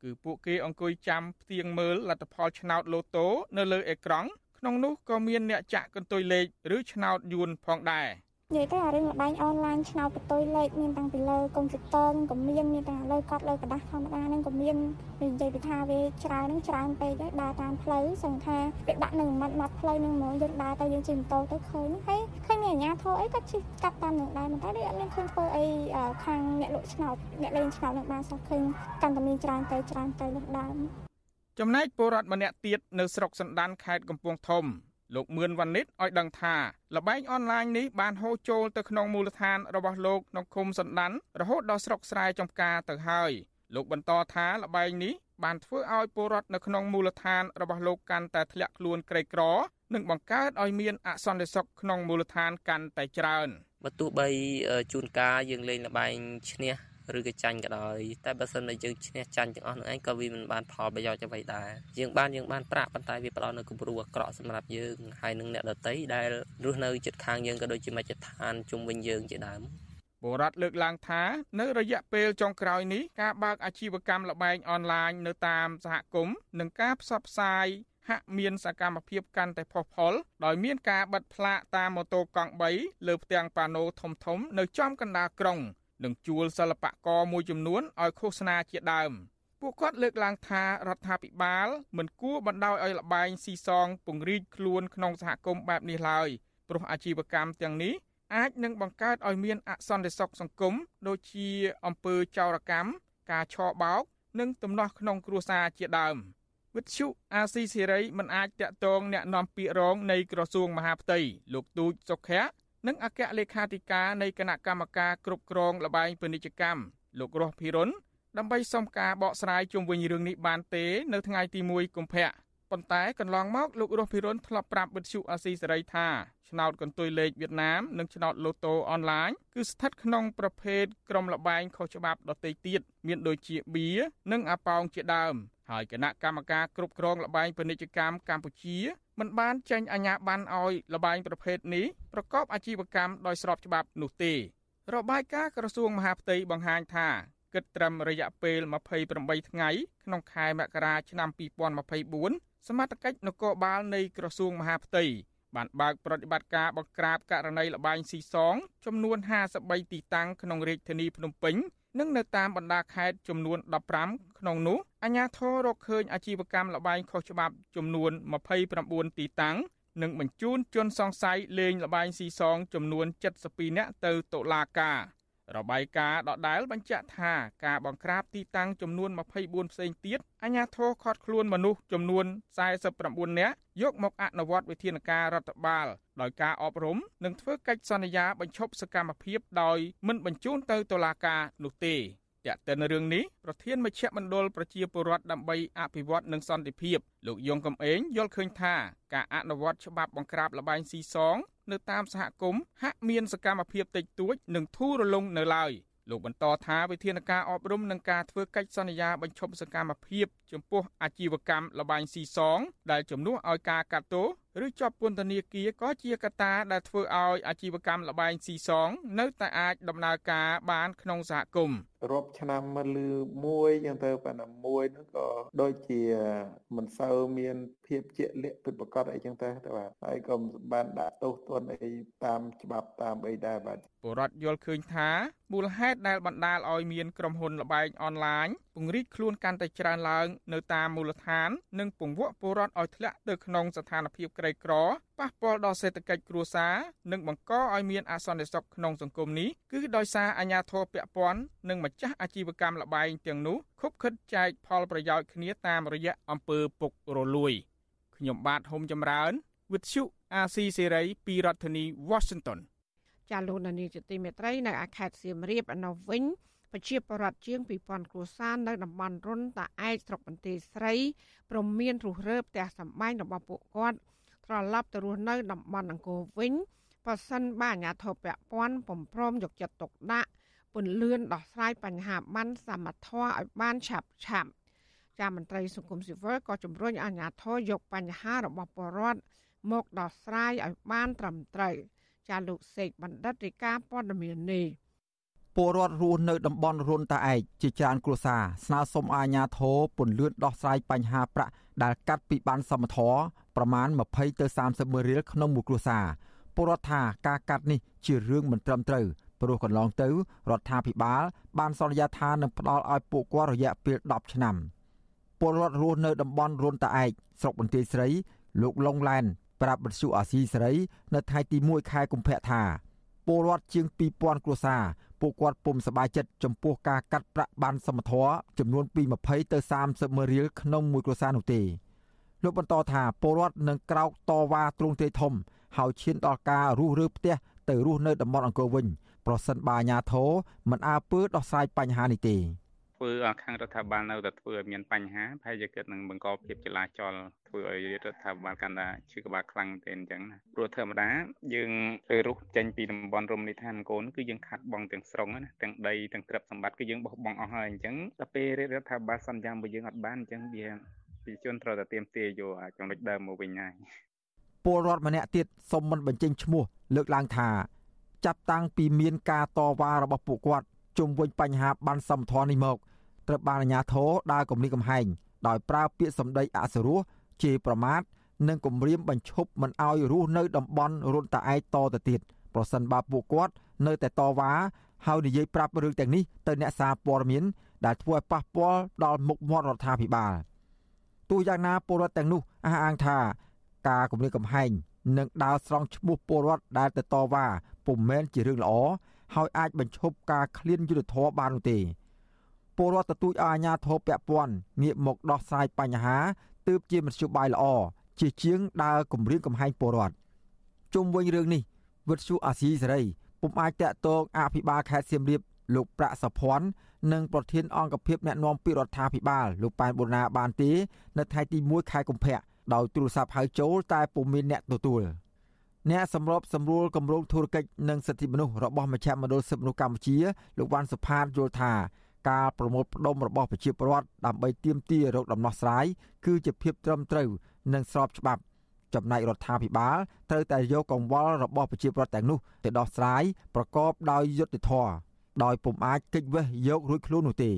S10: គឺពួកគេអង្គុយចាំផ្ទៀងមើលលទ្ធផលឆ្នោតឡូតូនៅលើអេក្រង់ក្នុងនោះក៏មានអ្នកចាក់កន្ទុយលេខឬឆ្នោតយួនផងដែរ
S11: និយាយទៅអារឿងលបែងអនឡាញឆ្នោតបន្ទុយលេខមានតាំងពីលើកុំព្យូទ័រក៏មានមានតាំងលើកត់លើกระดาษធម្មតាហ្នឹងក៏មាននិយាយពីថាវាច្រើនហ្នឹងច្រើនពេកហើយដើរតាមផ្លូវសឹងថាវាដាក់នៅមាត់មាត់ផ្លូវហ្នឹងហ្មងយើងដើរទៅយើងជិះម៉ូតូទៅឃើញហើយឃើញមានអាជ្ញាធរអីក៏ជិះកាត់តាមនឹងដែរប៉ុន្តែដូចអត់មានឃើញធ្វើអីខាងអ្នកលក់ឆ្នោតអ្នកលេងឆ្នោតនឹងបានសោះឃើញកាន់តែមានច្រើនទៅច្រើនទៅនឹងដើម
S10: ចំណែកពលរដ្ឋម្នាក់ទៀតនៅស្រុកសណ្ដានខេត្តកំពង់ធំ លោកមឿនវណ្ណិតឲ្យដឹងថាលបែងអនឡាញនេះបានហូរចូលទៅក្នុងមូលដ្ឋានរបស់លោកក្នុងឃុំសណ្ដានរហូតដល់ស្រុកស្រែចំការទៅហើយលោកបន្តថាលបែងនេះបានធ្វើឲ្យពលរដ្ឋនៅក្នុងមូលដ្ឋានរបស់លោកកាន់តែធ្លាក់ខ្លួនក្រីក្រ និងបង្កើតឲ្យមានអសន្តិសុខក្នុងមូលដ្ឋានកាន់តែច្រើន
S12: បើទោះបីជួនកាលយើងលេងលបែងឈ្នះ ឬក៏ចាញ់ក៏ដោយតែបើសិនតែយើងឈ្នះចាញ់ទាំងអស់នឹងឯងក៏វាមិនបានផលប្រយោជន៍អ្វីដែរយើងបានយើងបានប្រាក់ប៉ុន្តែវាផ្ដល់នូវគំរូអាក្រក់សម្រាប់យើងហើយនឹងអ្នកដទៃដែលរស់នៅជិតខាងយើងក៏ដូចជាមជ្ឈដ្ឋានជុំវិញយើងជាដើម
S10: បរដ្ឋលើកឡើងថានៅរយៈពេលចុងក្រោយនេះការបើកអាជីវកម្មលបែងអនឡាញនៅតាមសហគមន៍និងការផ្សព្វផ្សាយហាក់មានសកម្មភាពកាន់តែផុសផុលដោយមានការបិទផ្លាកតាមម៉ូតូកង់3លើផ្ទាំងប៉ាណូធំៗនៅចំកណ្ដាលក្រុង និងជួលសិល្បករមួយចំនួនឲ្យឃោសនាជាដើមពួកគាត់លើកឡើងថារដ្ឋាភិបាលមិនគួរបណ្ដោយឲ្យលបែងស៊ីសងពង្រីកខ្លួនក្នុងសហគមន៍បែបនេះឡើយព្រោះអាជីវកម្មទាំងនេះអាចនឹងបង្កើតឲ្យមានអសន្តិសុខសង្គមដូចជាអំពើចោរកម្មការឆបោកនិងទំនាស់ក្នុងគ្រួសារជាដើមវិទ្យុអាស៊ីសេរីមិនអាចតាក់ទងแนะនាំពាក្យរងនៃក្រសួងមហាផ្ទៃលោកទូចសុខៈ និងអគ្គលេខាធិការនៃគណៈកម្មការគ្រប់គ្រងលបែងពាណិជ្ជកម្មលោករស់ភិរុនដើម្បីសុំការបកស្រាយជុំវិញរឿងនេះបានទេ នៅថ្ងៃទី1កុម្ភៈប៉ុន្តែកន្លងមកលោករស់ភិរុនធ្លាប់ប្រាប់វិទ្យុអាស៊ីសេរីថាឆ្នោតកន្ទុយលេខវៀតណាមនិងឆ្នោតឡូតូអនឡាញគឺស្ថិតក្នុងប្រភេទក្រុមលបែងខុសច្បាប់ដទៃទៀតមានដូចជាបៀនិងអាប៉ោងជាដើមហើយគណៈកម្មការគ្រប់គ្រងលបែងពាណិជ្ជកម្មកម្ពុជា មិនបានចេញអាជ្ញាប័ណ្ណឲ្យលបែងប្រភេទនេះប្រកបអាជីវកម្មដោយស្របច្បាប់នោះទេរបាយការណ៍ក្រសួងមហាផ្ទៃបង្ហាញថាគិតត្រឹមរយៈពេល28ថ្ងៃក្នុងខែមករាឆ្នាំ2024សមត្ថកិច្ចនគរបាលនៃក្រសួងមហាផ្ទៃបានបើកប្រតិបត្តិការបង្ក្រាបករណីលបែងស៊ីសងចំនួន53ទីតាំងក្នុងរាជធានីភ្នំពេញ និងនៅតាមបណ្ដាខេត្តចំនួន15ក្នុងនោះអាជ្ញាធររកឃើញអាជីវកម្មលបែងខុសច្បាប់ចំនួន29ទីតាំងនឹងបញ្ជូនជនសង្ស័យលេងល្បែងស៊ីសងចំនួន72នាក់ទៅតុលាការ របាយការណ៍ដដែលបញ្ជាក់ថាការបង្ក្រាបទីតាំងចំនួន24ផ្សេងទៀតអាជ្ញាធរឃាត់ខ្លួនមនុស្សចំនួន49នាក់យកមកអនុវត្តវិធានការរដ្ឋបាលដោយការអប់រំនិងធ្វើកិច្ចសន្យាបញ្ឈប់សកម្មភាពដោយមិនបញ្ជូនទៅតុលាការនោះទេតាក់ទិនរឿងនេះប្រធានមជ្ឈមណ្ឌលប្រជាពលរដ្ឋដើម្បីអភិវឌ្ឍនិងសន្តិភាពលោកយងកំឯងយល់ឃើញថាការអនុវត្តច្បាប់បង្ក្រាបលបែងស៊ីសង នៅតាមសហគមន៍ហាក់មានសកម្មភាពតិចតួច និងធូររលុងនៅឡើយលោកបន្តថាវិធានការអប់រំនិងការធ្វើកិច្ចសន្យាបញ្ឈប់សកម្មភាព ចំពោះអាជីវកម្មលបែងស៊ីសង ដែលជំនួសឲ្យការកាត់ទោស ឬជាប់ពន្ធនាគារក៏ជាកត្តាដែលធ្វើឲ្យអាជីវកម្មលបែងស៊ីសង នៅតែអាចដំណើរការបានក្នុងសហគមន៍
S13: រាប់ឆ្នាំមកលឺមួយយ៉ាងទៅប៉ុន្តែមួយនោះក៏ដូចជាមិនសូវមានភាពជាក់លាក់ពិតប្រាកដអីចឹងទៅតែបាទហើយក៏មិនបានដាក់ទោសទណ្ឌអីតាមច្បាប់តាមអីដែរបាទ
S10: ពលរដ្ឋយល់ឃើញថាមូលហេតុដែលបណ្ដាលឲ្យមានក្រុមហ៊ុនលបែងអនឡាញពង្រីកខ្លួនកាន់តែច្រើនឡើងនៅតាមមូលដ្ឋាន និងពង្វក់ពលរដ្ឋឲ្យធ្លាក់ទៅក្នុងស្ថានភាពក្រីក្រប៉ះពាល់ដល់សេដ្ឋកិច្ចគ្រួសារនិងបង្កឲ្យមានអសន្តិសុខក្នុងសង្គមនេះគឺដោយសារអាជ្ញាធរពាក់ព័ន្ធនិងម្ចាស់អាជីវកម្មលបែងទាំងនោះខុបខិតចែកផលប្រយោជន៍គ្នាតាមរយៈអំពើពុករលួយខ្ញុំបាទហុំចម្រើន with you អាស៊ីសេរីពីរដ្ឋធានី Washington
S1: ចាលោកនានីជាទីមេត្រីនៅអាខេតសៀមរាបនៅវិញ ប្រជាពលរដ្ឋជាង2000គ្រួសារនៅតំបន់រុនតាឯកស្រុកបន្ទាយស្រីព្រមមានរុះរើផ្ទះសម្បែងរបស់ពួកគាត់ត្រឡប់ទៅរស់នៅតំបន់អង្គរវិញបើសិនបើអាជ្ញាធរពាក់ព័ន្ធពំព្រមយកចិត្តទុកដាក់ពន្លឿនដោះស្រាយបញ្ហាបានសមត្ថភាពឲ្យបានឆាប់ឆាប់ចាមន្ត្រីសង្គមស៊ីវិលក៏ជំរុញអាជ្ញាធរយកបញ្ហារបស់ពលរដ្ឋមកដោះស្រាយឲ្យបានត្រឹមត្រូវចាលោកសេកបណ្ឌិតរាជការព័ត៌មាននេះ
S14: ពលរដ្ឋរស់នៅតំបន់រុនតាឯកជាច្រើនគ្រួសារស្នើសុំអាជ្ញាធរពន្លឿនដោះស្រាយបញ្ហាប្រាក់ដែលកាត់ពីបានសមធរប្រមាណ20ទៅ30ម៉ឺនរៀលក្នុងមួយគ្រួសារពលរដ្ឋថាការកាត់នេះជារឿងមិនត្រឹមត្រូវព្រោះកន្លងទៅរដ្ឋាភិបាលបានសន្យាថានឹងផ្ដល់ឲ្យពួកគាត់រយៈពេល10ឆ្នាំពលរដ្ឋរស់នៅតំបន់រុនតាឯកស្រុកបន្ទាយស្រី លោកឡុងឡែនប្រាប់បទសុអាស៊ីសេរី នៅថ្ងៃទី1ខែកុម្ភៈថាពលរដ្ឋជាង2000គ្រួសារ ពួកគាត់ពុំសប្បាយចិត្តចំពោះការកាត់ប្រាក់បានសមធម៌ចំនួនពី20ទៅ30ម៉ឺនរៀលក្នុងមួយគ្រួសារនោះទេលោកបន្តថាពលរដ្ឋនឹងក្រោកតវ៉ាទ្រង់ទ្រាយធំហើយឈានដល់ការរុះរើផ្ទះទៅរស់នៅតំបន់អង្គរវិញ ប្រសិនបើអាជ្ញាធរមិនអើពើដោះស្រាយបញ្ហានេះទេ
S15: ធ្វើខាងរដ្ឋាភិបាលនៅតែធ្វើឲ្យមានបញ្ហាប្រហែលជាគិតនឹងបង្កភាពចលាចលធ្វើឲ្យរដ្ឋាភិបាលកាន់តែឈឺក្បាលខ្លាំងទៅអញ្ចឹងណាព្រោះធម្មតាយើងទៅរុះចេញពីតំបន់រមណីយដ្ឋានកូនគឺយើងខាត់បងទាំងស្រុងណាទាំងដីទាំងទ្រព្យសម្បត្តិគឺយើងបោះបង់អស់ហើយអញ្ចឹងដល់ពេលរដ្ឋាភិបាលសន្យាមកយើងអត់បានអញ្ចឹងវាប្រជាជនត្រូវតែទៀមទាយកចំណុចដើមមកវិញហើយ
S14: ពលរដ្ឋម្នាក់ទៀតសុំមិនបញ្ចេញឈ្មោះលើកឡើងថា ចាប់តាំងពីមានការតវ៉ារបស់ពួកគាត់ជុំវិញបញ្ហាបានសមធននេះមក ត្រូវបានអាជ្ញាធរដើរគំរាមកំហែងដោយប្រើពាក្យសម្ដីអសុរោះជេរប្រមាថនិងគំរាមបញ្ឈប់មិនឲ្យរស់នៅតំបន់រុនតាឯកតទៅទៀតប្រសិនបើពួកគាត់នៅតែតវ៉ាហើយនិយាយប្រាប់រឿងទាំងនេះទៅអ្នកសារព័ត៌មានដែលធ្វើឲ្យប៉ះពាល់ដល់មុខមាត់រដ្ឋាភិបាលទោះយ៉ាងណាពលរដ្ឋទាំងនោះអះអាងថាការគម្រាមកំហែងនិងដើរស្រង់ឈ្មោះពលរដ្ឋដែលទៅតវ៉ាពុំមែនជារឿងល្អហើយអាចបញ្ឈប់ការឃ្លានយុទ្ធធរបាននោះទេ ពលរដ្ឋទទូចឲ្យអាជ្ញាធរពាក់ព័ន្ធងាកមកដោះស្រាយបញ្ហាទើបជាមធ្យោបាយល្អជាជាងដើរគម្រាមកំហែងពលរដ្ឋជុំវិញរឿងនេះវិទ្យុអាស៊ីសេរីពុំអាចតាក់ទងអភិបាលខេត្តសៀមរាបលោកប្រាក់សុភ័ណ្ឌនិងប្រធានអង្គភិបអ្នកណែនាំពីរដ្ឋាភិបាលលោកប៉ែនបូណាបានទេនៅថ្ងៃទី1ខែកុម្ភៈដោយទូរស័ព្ទហៅចូលតែពុំមានអ្នកទទួលអ្នកសម្របសម្រួលគម្រោងធុរកិច្ចនិងសិទ្ធិមនុស្សរបស់មជ្ឈមណ្ឌលសិទ្ធិមនុស្សកម្ពុជាលោកវ៉ាន់សុផាតយល់ថា ការប្រមូលផ្ដុំរបស់ប្រជាពលរដ្ឋដើម្បីទាមទាររកដំណោះស្រាយគឺជាភាពត្រឹមត្រូវនិងស្របច្បាប់ចំណែករដ្ឋាភិបាលត្រូវតែយកកង្វល់របស់ប្រជាពលរដ្ឋទាំងនោះទៅដោះស្រាយប្រកបដោយយុត្តិធម៌ដោយពុំអាចគេចវេះយករួចខ្លួននោះទេ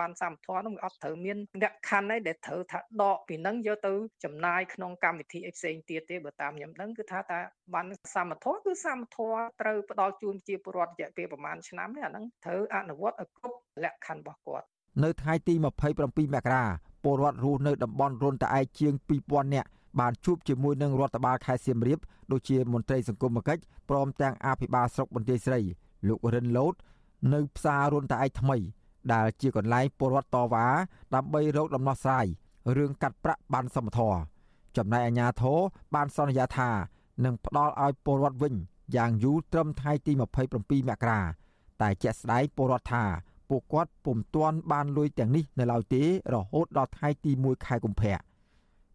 S16: បានសមត្ថភាពនោះវាអត់ត្រូវមានលក្ខខណ្ឌអីដែលត្រូវថាដកពីនឹងយកទៅចំណាយក្នុងកម្មវិធីអីផ្សេងទៀតទេបើតាមខ្ញុំដឹងគឺថាតាបានសមត្ថភាពគឺសមត្ថភាពត្រូវផ្ដល់ជូនជាពលរដ្ឋរយៈពេលប្រហែលឆ្នាំនេះអាហ្នឹងត្រូវអនុវត្តឲ្យគ្រប់លក្ខខណ្ឌរបស់គាត់
S14: នៅថ្ងៃទី27មករាពលរដ្ឋរស់នៅតំបន់រុនតាឯកជាង2000នាក់បានជួបជាមួយនឹងរដ្ឋបាលខេត្តសៀមរាបដូចជាមន្ត្រីសង្គមគិច្ចព្រមទាំងអភិបាលស្រុកបន្ទាយស្រី លោករិនលូតនៅផ្សាររុនតាឯកថ្មី ដែលជាកន្លែងពលរដ្ឋតវ៉ាដើម្បីរកដំណោះស្រាយរឿងកាត់ប្រាក់បានសមធម៌ចំណែកអាជ្ញាធរបានសន្យាថានឹងផ្ដល់ឲ្យពលរដ្ឋវិញយ៉ាងយូរត្រឹមថ្ងៃទី27មករាតែជាក់ស្ដែងពលរដ្ឋថាពួកគាត់ពុំទាន់បានលុយទាំងនេះនៅឡើយទេរហូតដល់ថ្ងៃទី1ខែកុម្ភៈ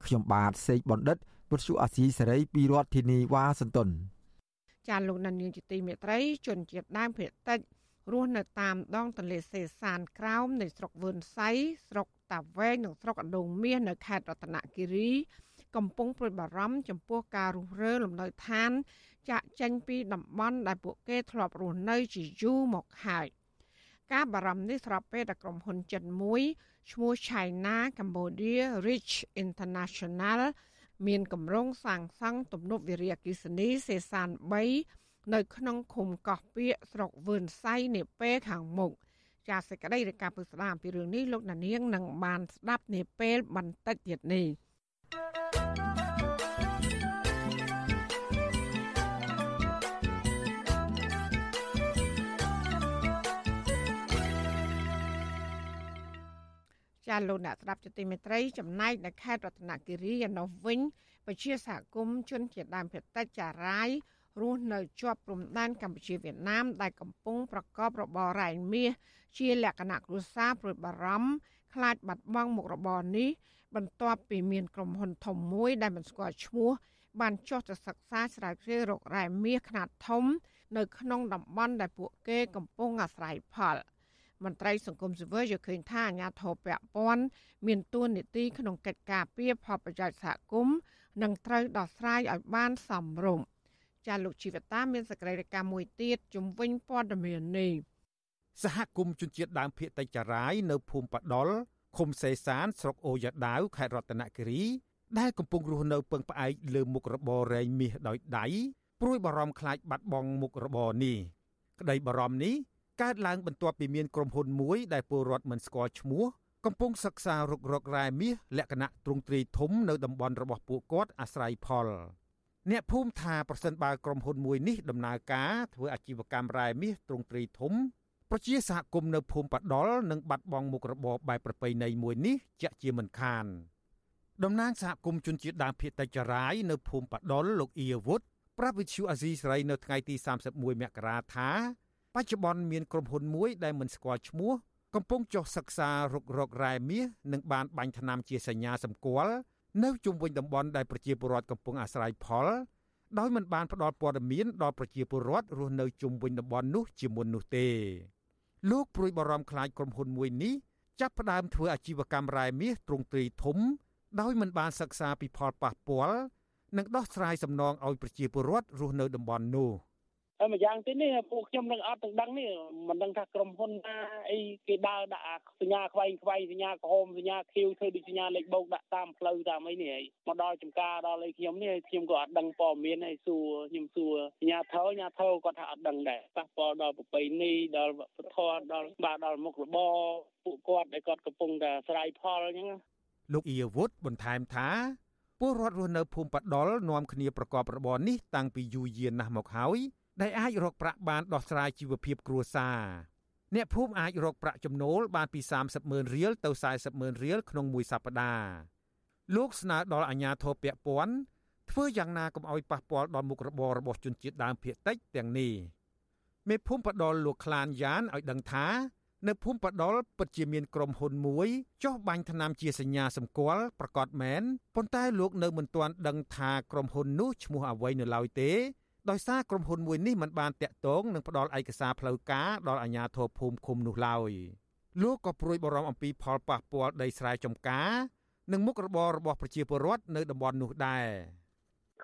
S14: ខ្ញុំបាទសេកបណ្ឌិតពុទ្ធអាស៊ីសេរីពីរដ្ឋធានីវ៉ាស៊ីនតោន
S1: ចាលោកនានីជាទីមេត្រីជនជាតិដើមភាគតិច រស់នៅតាមដងទន្លេសេសានក្រោមនៃស្រុកវឿនសៃស្រុកតាវែងនិងស្រុកអណ្ដូងមាសនៅខេត្តរតនគិរី កំពុងព្រួយបារម្ភចំពោះការរុះរើលំនៅឋាន ចាក់ចេញពីតំបន់ដែលពួកគេធ្លាប់រស់នៅជាយូរមកហើយការបារម្ភនេះស្របពេលដែលក្រុមហ៊ុនចិនមួយឈ្មោះ China Cambodia Rich International មានគម្រោងសាងសង់ទំនប់វារីអគ្គិសនីសេសាន3 នៅក្នុងឃុំកោះពាកស្រុកវឿនសៃនាពេលខាងមុខចាសសេចក្តីរាយការណ៍ពុស្ដាអំពីរឿងនេះលោកណានៀងនឹងបានស្ដាប់នាពេលបន្តិចទៀតនេះចាលោកអ្នកស្ដាប់ជតិមេត្រីចំណែកនៅខេត្តរតនគិរីឯនោះវិញពជាសហគមន៍ជនជាដើមភាគតិចចារាយ រស់នៅជាប់ព្រំដែនកម្ពុជាវៀតណាមដែលកំពុងប្រកបរបររ៉ែមាសជាលក្ខណៈគ្រួសារព្រួយបារម្ភខ្លាចបាត់បង់មុខរបរនេះបន្ទាប់ពីមានក្រុមហ៊ុនធំមួយដែលមិនស្គាល់ឈ្មោះបានចុះទៅសិក្សាស្រាវជ្រាវរករ៉ែមាសខ្នាតធំ នៅក្នុងតំបន់ដែលពួកគេកំពុងអាស្រ័យផល។មន្ត្រីសង្គមស៊ីវិលយល់ឃើញថាអាញាធរពពាន់មានទួនាទីក្នុងកិច្ចការពារផលប្រយោជន៍សហគមន៍និងត្រូវដោះស្រាយឲ្យបានសមរម្យ ចាលោកជីវតាមានសកម្មភាពមួយទៀតជំវិញព័ត៌មាននេះ
S6: សហគមន៍ជនជាតិដើមភាគតិចចារាយនៅភូមិបដុលឃុំសេសានស្រុកអូយ៉ាដាវខេត្តរតនគិរីដែលកំពុងរស់នៅពឹងផ្អែកលើមុខរបររែងមាសដោយដៃព្រួយបារម្ភខ្លាចបាត់បង់មុខរបរនេះក្តីបារម្ភនេះកើតឡើងបន្ទាប់ពីមានក្រុមហ៊ុនមួយដែលពលរដ្ឋមិនស្គាល់ឈ្មោះកំពុងសិក្សារុករករ៉ែមាសលក្ខណៈទ្រង់ទ្រាយធំនៅតំបន់របស់ពួកគាត់អាស្រ័យផល អ្នកភូមិថាប្រសិនបើក្រុមហ៊ុនមួយនេះដំណើរការធ្វើអាជីវកម្មរ៉ែមាសទ្រង់ទ្រាយធំប្រជាសហគមន៍នៅភូមិបដលនឹងបាត់បង់មុខរបរបែបប្រពៃណីមួយនេះជាក់ជាមិនខានតំណាងសហគមន៍ជនជាតិដើមភាគតិចចរាយនៅភូមិបដលលោកអ៊ីវុតប្រាប់វិទ្យុអាស៊ីសេរីនៅថ្ងៃទី31មករាថាបច្ចុប្បន្នមានក្រុមហ៊ុនមួយដែលមិនស្គាល់ឈ្មោះកំពុងចុះសិក្សារុករករ៉ែមាសនិងបានបាញ់ថ្នាំជាសញ្ញាសម្គាល់ នៅជុំវិញតំបន់ដែលប្រជាពលរដ្ឋកំពុងអាស្រ័យផលដោយមិនបានផ្ដល់ព័ត៌មានដល់ប្រជាពលរដ្ឋរស់នៅជុំវិញតំបន់នោះជាមុននោះទេលោកព្រួយបារម្ភខ្លាចក្រុមហ៊ុនមួយនេះចាប់ផ្ដើមធ្វើអាជីវកម្មរ៉ែមាសទ្រង់ទ្រាយធំ ដោយមិនបានសិក្សាពីផលប៉ះពាល់និងដោះស្រាយសំណងឲ្យប្រជាពលរដ្ឋរស់នៅតំបន់នោះ។
S17: ហើយម្យ៉ាងទៀតនេះពួកខ្ញុំនឹងអត់ទាំងដឹងនេះមិនដឹងថាក្រុមហ៊ុនណាអីគេដើរដាក់សញ្ញាខ្វែងខ្វែងសញ្ញាក្រហមសញ្ញាខៀវធ្វើដូចសញ្ញាលេខបូកដាក់តាមផ្លូវតាមអីនេះហើយមកដល់ចំការដល់អីខ្ញុំនេះខ្ញុំក៏អត់ដឹងព័ត៌មានហើយសួរខ្ញុំសួរសញ្ញាថោសញ្ញាថោគាត់ថាអត់ដឹងដែរប៉ះពាល់ដល់ប្រពៃណីដល់វប្បធម៌ដល់បាទដល់មុខរបរពួកគាត់ដែលគាត់កំពុងតែស្រ័យផលអញ្ចឹង
S6: លោកអ៊ីវុតបន្ថែមថាពលរដ្ឋរស់នៅភូមិបដលនាំគ្នាប្រកបរបរនេះតាំងពីយូរយារណាស់មកហើយ ដែលអាចរកប្រាក់បានដោះស្រាយជីវភាពគ្រួសារអ្នកភូមិអាចរកប្រាក់ចំណូលបានពី30ម៉ឺនរៀលទៅ40ម៉ឺនរៀលក្នុងមួយសប្តាហ៍លោកស្នើដល់អាជ្ញាធរពាក់ព័ន្ធធ្វើយ៉ាងណាកុំឲ្យប៉ះពាល់ដល់មុខរបររបស់ជនជាតិដើមភាគតិចទាំងនេះមេភូមិបដលលោកខ្លានយ៉ានឲ្យដឹងថានៅភូមិបដលពិតជាមានក្រុមហ៊ុនមួយចុះបាញ់ថ្នាំជាសញ្ញាសម្គាល់ប្រកាសមែនប៉ុន្តែលោកនៅមិនទាន់ដឹងថាក្រុមហ៊ុននោះឈ្មោះអ្វីនៅឡើយទេ ដោយសារក្រុមហ៊ុនមួយនេះមិនបានតាក់ទងនិងផ្ដល់ឯកសារផ្លូវការដល់អាជ្ញាធរភូមិឃុំនោះឡើយលោកក៏ព្រួយបារម្ភអំពីផលប៉ះពាល់ដីស្រែចម្ការ និងមុខរបររបស់ប្រជាពលរដ្ឋនៅតំបន់នោះដែរ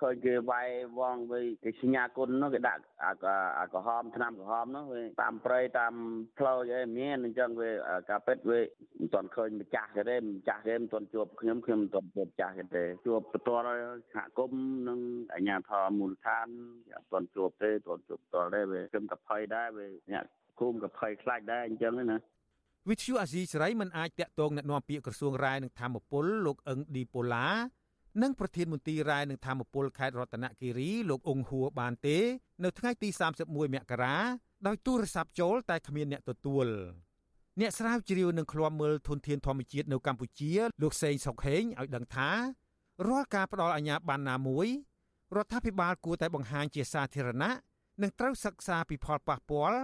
S18: ឃើញគេវាយវងវិញគេសញ្ញាគុណនោះគេដាក់អាក្រហមឆ្នាំក្រហមនោះវាតាមព្រៃតាមផ្លូវអីមានអញ្ចឹងវាការពិតវាមិនទាន់ឃើញម្ចាស់គេទេម្ចាស់គេមិនទាន់ជួបខ្ញុំខ្ញុំមិនទាន់ជួបម្ចាស់គេទេជួបបន្ទាល់សហគមន៍និងអាជ្ញាធរមូលដ្ឋានអត់ទាន់ជួបទេទាន់ជួបផ្ទាល់ទេវាខ្ញុំកភ័យដែរវាអ្នកគុំកភ័យខ្លាចដែរអញ្ចឹងណា
S6: វិទ្យុអាស៊ីសេរីមិនអាចតាក់ទងអ្នកនាំពាក្យក្រសួងរាយនឹងធម្មពលលោកអឹងឌីប៉ូឡា និងប្រធានមន្ទីររ៉ែនិងធម្មពលខេត្តរតនគិរីលោកអ៊ុងហួរបានទេ នៅថ្ងៃទី31មករាដោយទូរស័ព្ទចូលតែគ្មានអ្នកទទួលអ្នកស្រាវជ្រាវនឹងឃ្លាំមើលធនធានធម្មជាតិនៅកម្ពុជា លោកសេងសុកហេងឲ្យដឹងថារាល់ការផ្ដល់អាជ្ញាប័ណ្ណណាមួយរដ្ឋាភិបាលគួរតែបង្ហាញជាសាធារណៈនិងត្រូវសិក្សាពីផលប៉ះពាល់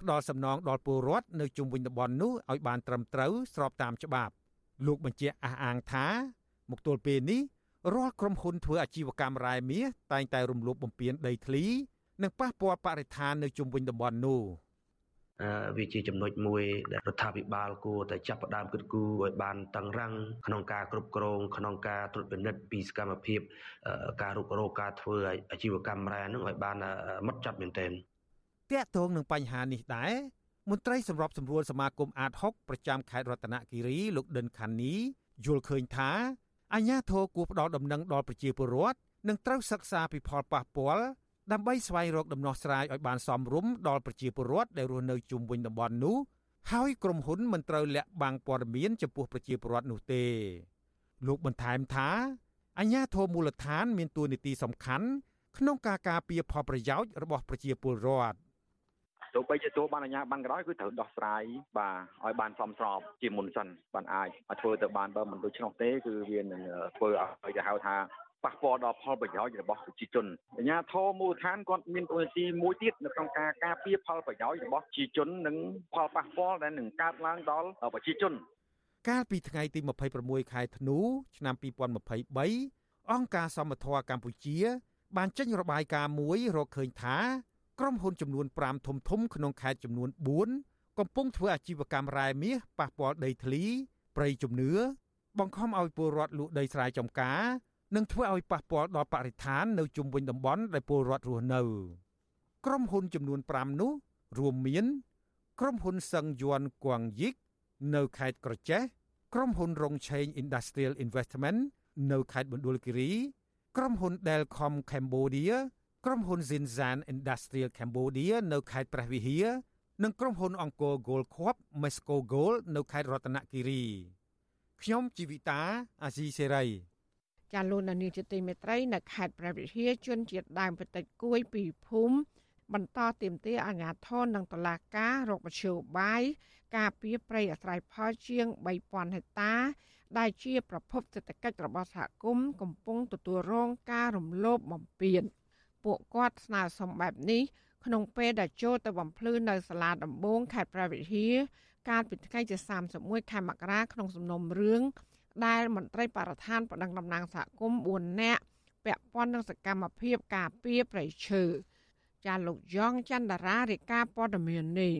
S6: ផ្ដល់សំណងដល់ពលរដ្ឋនៅជុំវិញតំបន់នោះឲ្យបានត្រឹមត្រូវស្របតាមច្បាប់ លោកបញ្ជាក់អះអាងថាមកទល់ពេលនេះ រាល់ក្រុមហ៊ុនធ្វើអាជីវកម្មរ៉ែមាសតែងតែរំលោភបំពានដីធ្លី និងប៉ះពាល់បរិស្ថាននៅជុំវិញតំបន់នោះ
S19: វាជាចំណុចមួយដែលរដ្ឋាភិបាលគួរតែចាប់ផ្ដើមគិតគូរឲ្យបានតឹងរ៉ឹងក្នុងការគ្រប់គ្រងក្នុងការត្រួតពិនិត្យពីសកម្មភាព ការរុករកការធ្វើអាជីវកម្មរ៉ែនឹងឲ្យបានម៉ត់ចត់មែនទែន
S6: តាក់ទងនឹងបញ្ហានេះដែរមន្ត្រីសម្របសម្រួលសមាគមអាត6ប្រចាំខេត្តរតនគិរីលោកដិនខានីយល់ឃើញថា អាញាធរគួរផ្ដល់ដំណឹងដល់ប្រជាពលរដ្ឋនិងត្រូវសិក្សាពីផលប៉ះពាល់ដើម្បីស្វែងរកដំណោះស្រាយឲ្យបានសមរម្យដល់ប្រជាពលរដ្ឋដែលរស់នៅជុំវិញតំបន់នោះហើយក្រុមហ៊ុនមិនត្រូវលាក់បាំងព័ត៌មានចំពោះប្រជាពលរដ្ឋនោះទេលោកបន្ថែមថាអាញាធរមូលដ្ឋាន មានតួនាទីសំខាន់ក្នុងការការពារផលប្រយោជន៍របស់ប្រជាពលរដ្ឋ
S20: ទោះបីជាទូបានអាញាបានក៏ដោយគឺត្រូវដោះស្រាយបាទឲ្យបានសមស្របជាមុនសិនបានអាចឲ្យធ្វើទៅបានបើមិនដូច្នោះទេគឺវានឹងធ្វើឲ្យគេហៅថាប៉ះពាល់ដល់ផលប្រយោជន៍របស់ប្រជាជនអាជ្ញាធរមូលដ្ឋានគាត់មានតួនាទីមួយទៀតនៅក្នុងការការពារផលប្រយោជន៍របស់ប្រជាជននិងផលប៉ះពាល់ដែលនឹងកើតឡើងដល់ប្រជាជន
S6: កាលពីថ្ងៃទី26ខែធ្នូឆ្នាំ2023អង្គការសមត្ថៈកម្ពុជា បានចេញរបាយការណ៍មួយរកឃើញថា ក្រុមហ៊ុនចំនួន5ធំធំក្នុងខេត្តចំនួន4កំពុងធ្វើអាជីវកម្មរ៉ែមាសប៉ះពាល់ដីធ្លីព្រៃជំនឿបង្ខំឲ្យពលរដ្ឋលក់ដីស្រែចម្ការនិងធ្វើឲ្យប៉ះពាល់ដល់បរិស្ថាននៅជុំវិញតំបន់ដែលពលរដ្ឋរស់នៅក្រុមហ៊ុនចំនួន5នោះរួមមានក្រុមហ៊ុនសឹងយួនគួងយិកនៅខេត្តក្រចេះក្រុមហ៊ុនរងឆេង Industrial Investment នៅខេត្តបណ្ឌុលគិរី ក្រុមហ៊ុន Delcom Cambodia ក្រុមហ៊ុន Zinzan Industrial Cambodia នៅខេត្តព្រះវិហារនិងក្រុមហ៊ុនអង្គរ Gold Corp Mesco Gold នៅខេត្តរតនគិរីខ្ញុំជីវិតាអាស៊ីសេរី
S1: ចាលោកនានីជាទីមេត្រីនៅខេត្តព្រះវិហារជនជាតិដើមប្រតិគួយពីភូមិបន្តទៀមទាអាញាធននិងតឡាការរកមជ្ឈបាយការពីប្រៃអាស្រ័យផលជាង3000ហិកតា ដែលជាប្រភពសេដ្ឋកិច្ចរបស់សហគមន៍កំពុងទទួលរងការរំលោភបំពាន ពួកគាត់ស្នើសុំបែបនេះក្នុងពេលដែលចូលទៅបំភ្លឺនៅសាលាដំបងខេត្តព្រះវិហារកាលពីថ្ងៃទី31ខែមករាក្នុងសំណុំរឿងដែលមន្ត្រីបរិស្ថានបដិងតំណាងសហគមន៍4នាក់ពាក់ព័ន្ធនឹងសកម្មភាពការពារប្រៃឈើចាលោកយ៉ងច័ន្ទរារាជការព័ត៌មាននេះ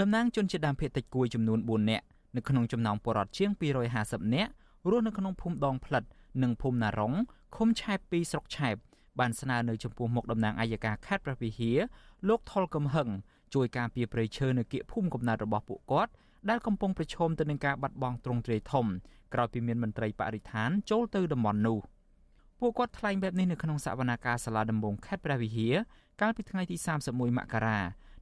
S21: តំណាងជនជាតិដើមភាគតិចគួយចំនួន4នាក់នៅក្នុងចំណោមពលរដ្ឋជាង250នាក់រស់នៅក្នុងភូមិដងផ្លិត និងភូមិណារុងឃុំឆែប2ស្រុកឆែប បានស្នើនៅចំពោះមុខតំណាងអัยការខេត្តព្រះវិហារលោកថុលកំហឹងជួយការពារព្រៃឈើនៅគៀកភូមិកំណើតរបស់ពួកគាត់ដែលកំពុងប្រឈមទៅនឹងការបាត់បង់ទ្រង់ទ្រាយធំក្រោយពីមានមន្ត្រីបរិស្ថានចូលទៅតំបន់នោះពួកគាត់ថ្លែងបែបនេះនៅក្នុងសវនកម្មសាលាដំបងខេត្តព្រះវិហារកាលពីថ្ងៃទី31មករា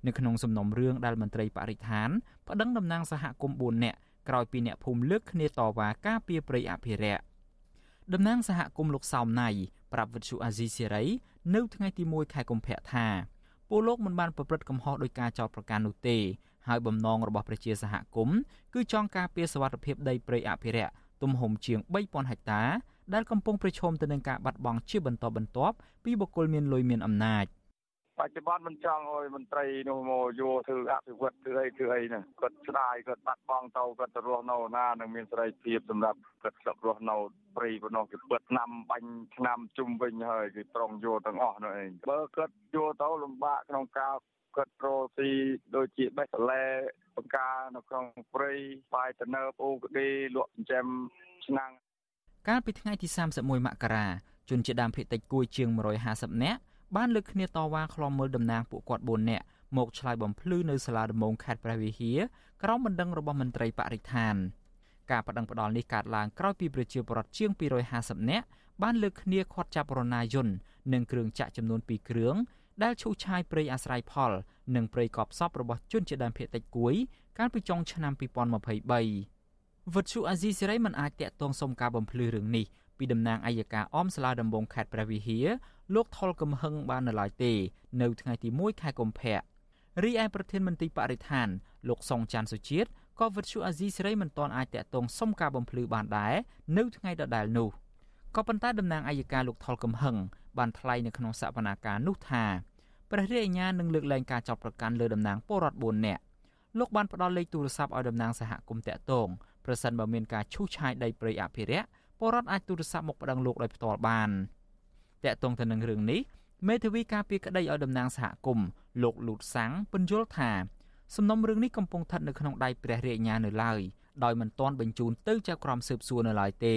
S21: នៅក្នុងសំណុំរឿងដែលមន្ត្រីបរិស្ថានប្តឹងតំណាងសហគមន៍4នាក់ក្រោយពីអ្នកភូមិលើកគ្នាតវ៉ាការពារព្រៃអភិរក្ស តំណាងសហគមន៍លោកសោមណៃប្រាប់វិទ្យុអាស៊ីសេរីនៅថ្ងៃទី1ខែកុម្ភៈថាពលលោកមិនបានប្រព្រឹត្តកំហុសដោយការចោទប្រកាន់នោះទេហើយបំណងរបស់ប្រជាសហគមន៍គឺចង់ការពារសវត្ថិភាពដីព្រៃអភិរក្សទំហំជាង3000ហិកតាដែលកំពុងប្រឈមទៅនឹងការបាត់បង់ជាបន្តបន្ទាប់ពីបុគ្គលមានលុយមានអំណាច។
S20: បច្ចុប្បន្នមិនចង់ឲ្យមន្ត្រីនោះមកយកធ្វើអភិវឌ្ឍធ្វើអីធ្វើអីណាគាត់ស្ដាយគាត់បាត់បង់ទៅគាត់ទៅរស់នៅណានឹងមានសេរីភាពសម្រាប់គាត់ស្លាប់រស់នៅព្រៃប៉ុណ្ណោះគេពិតឆ្នាំបាញ់ឆ្នាំជុំវិញហើយគេប្រងយកទាំងអស់នោះឯងបើគាត់យកទៅលំបាកក្នុងការគាត់រស់ស៊ីដូចជាបេះសលែបង្ការនៅក្នុងព្រៃបាយតនើពអូក្តីលក់ចិញ្ចឹមឆ្នាំង
S21: កាលពីថ្ងៃទី31មករាជនជាដើមភេតិចគួយជាង150នាក់ បានលើកគ្នាតវ៉ាខ្លំមើលតំណាងពួកគាត់4នាក់មកឆ្លើយបំភ្លឺនៅសាលាដំបងខេត្តព្រះវិហារក្រោមបណ្ដឹងរបស់មន្ត្រីបរិស្ថានការបដិងផ្ដាល់នេះកើតឡើងក្រោយពីប្រជាពលរដ្ឋជាង250នាក់បានលើកគ្នាខាត់ចាប់រណាយន្តនិងគ្រឿងចាក់ចំនួន2គ្រឿងដែលឈូសឆាយព្រៃអាស្រ័យផល និងព្រៃកប់សពរបស់ជនជាតិដើមភាគតិចគួយ កាលពីចុងឆ្នាំ2023វិទ្យុអាស៊ីសេរីមិនអាចតាក់ទងសុំការបំភ្លឺរឿងនេះពីតំណាងអัยការអមសាលាដំបងខេត្តព្រះវិហារ លោកថុលកំហឹងបាននៅឡើយទេ នៅថ្ងៃទី1ខែកុម្ភៈរីឯប្រធានមន្ត្រីបរិស្ថាន លោកសុងច័ន្ទសុជាតិក៏វិទ្យុអាស៊ីសេរីមិនទាន់អាចតាក់ទងសុំការបំភ្លឺបានដែរនៅថ្ងៃដដែលនោះក៏ប៉ុន្តែតំណាងអัยការលោកថុលកំហឹងបានថ្លែងនៅក្នុងសវនាការនោះថាព្រះរាជអាជ្ញានឹងលើកលែងការចាប់ប្រកាន់លើតំណាងពលរដ្ឋ4នាក់លោកបានផ្ដល់លេខទូរស័ព្ទឲ្យតំណាងសហគមន៍តាក់ទងប្រសិនបើមានការឈូសឆាយដីព្រៃអភិរក្សពលរដ្ឋអាចទូរស័ព្ទមកប្តឹងលោកដោយផ្ទាល់បាន តាក់ទងទៅនឹងរឿងនេះមេធាវីការពារក្តីឲ្យតំណាងសហគមន៍លោកលូតសាំងពន្យល់ថាសំណុំរឿងនេះកំពុងស្ថិតនៅក្នុងដៃព្រះរាជអាជ្ញានៅឡើយដោយមិនទាន់បញ្ជូនទៅចៅក្រមស៊ើបសួរនៅឡើយទេ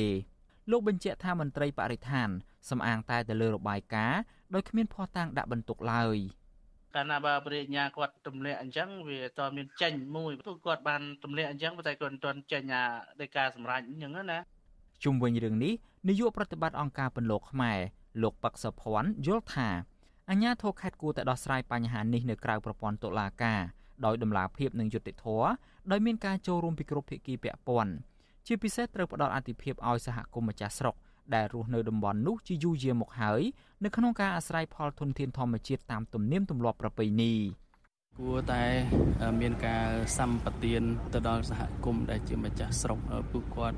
S21: លោកបញ្ជាក់ថាមន្ត្រីបរិស្ថានសំអាងតែទៅលើរបាយការណ៍ដោយគ្មានភស្តុតាងដាក់បន្ទុកឡើយ
S22: កាលណាបើបរិញ្ញាគាត់ទម្លាក់អញ្ចឹងវាតើមានចេញមួយព្រោះគាត់បានទម្លាក់អញ្ចឹងតែគាត់មិនទាន់ចេញអាដោយការសម្រេចអញ្ចឹងណា
S21: ជុំវិញរឿងនេះនាយកប្រតិបត្តិអង្គការពន្លកខ្មែរ លោកប៉ាក់សុភ័ណ្ឌយល់ថាអាញាធរខេត្តគួរតែដោះស្រាយបញ្ហានេះនៅក្រៅប្រព័ន្ធតុលាការដោយដំណាភាពនិងយុត្តិធម៌ដោយមានការចូលរួមពីគ្រប់ភាគីពាក់ព័ន្ធជាពិសេសត្រូវផ្ដល់អាទិភាពឲ្យសហគមន៍ម្ចាស់ស្រុកដែលរស់នៅតំបន់នោះជាយូរយារមកហើយនៅក្នុងការអាស្រ័យផលធនធានធម្មជាតិតាមទំនៀមទម្លាប់ប្រពៃណី
S22: គួរតែមានការសម្បទានទៅដល់សហគមន៍ដែលជាម្ចាស់ស្រុកពួកគាត់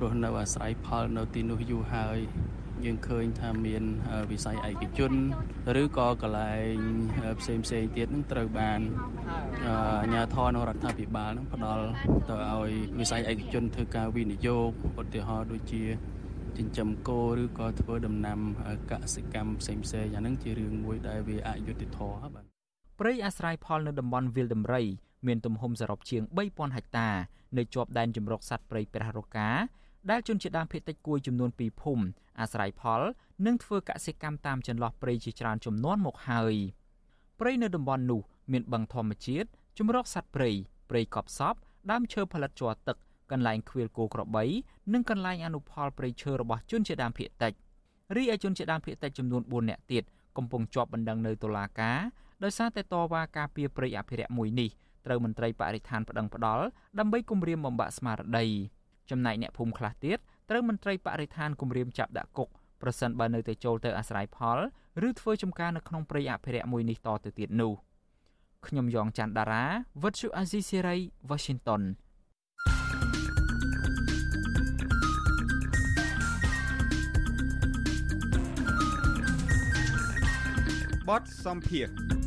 S22: រស់នៅអាស្រ័យផលនៅទីនោះយូរហើយយើងឃើញថាមានវិស័យឯកជនឬក៏កន្លែងផ្សេងផ្សេងទៀតនឹងត្រូវបានអាជ្ញាធរនៅរដ្ឋាភិបាលនឹងផ្ដល់ទៅឲ្យវិស័យឯកជនធ្វើការវិនិយោគឧទាហរណ៍ដូចជាចិញ្ចឹមគោឬក៏ធ្វើដំណាំកសិកម្មផ្សេងផ្សេងអានឹងជារឿងមួយដែលវាអយុត្តិធម៌បាទ
S21: ព្រៃអាស្រ័យផលនៅតំបន់វាលដំរី មានទំហំសរុបជាង3000ហិកតានៅជាប់ដែនជម្រកសត្វព្រៃព្រះរកាដែលជនជាតិដើមភាគតិចគួយចំនួន2ភូមិអាស្រ័យផលនិងធ្វើកសិកម្មតាមចន្លោះព្រៃជាច្រើនចំនួនមកហើយព្រៃនៅតំបន់នោះមានបឹងធម្មជាតិជំរកសត្វព្រៃព្រៃកប់សពដើមឈើផលិតជ័រទឹកកន្លែងខ្វៀលគោក្របី និងកន្លែងអនុផលព្រៃឈើរបស់ជនជាតិដើមភាគតិចរីឯជនជាតិដើមភាគតិចចំនួន4នាក់ទៀតកំពុងជាប់បណ្ដឹងនៅតុលាការដោយសារតែតវ៉ាការពារព្រៃអភិរក្សមួយនេះ ត្រូវមន្ត្រីបរិស្ថានប្តឹងផ្តល់ដើម្បីគម្រាមបំបាក់ស្មារតីចំណែកអ្នកភូមិខ្លះទៀតត្រូវមន្ត្រីបរិស្ថានគម្រាមចាប់ដាក់គុកប្រសិនបើនៅតែចូលទៅអាស្រ័យផលឬធ្វើចំការនៅក្នុងព្រៃអភិរក្សមួយនេះតទៅទៀតនោះខ្ញុំយ៉ងច័ន្ទដារាវិទ្យុអាស៊ីសេរី Washington
S6: បទសំភារ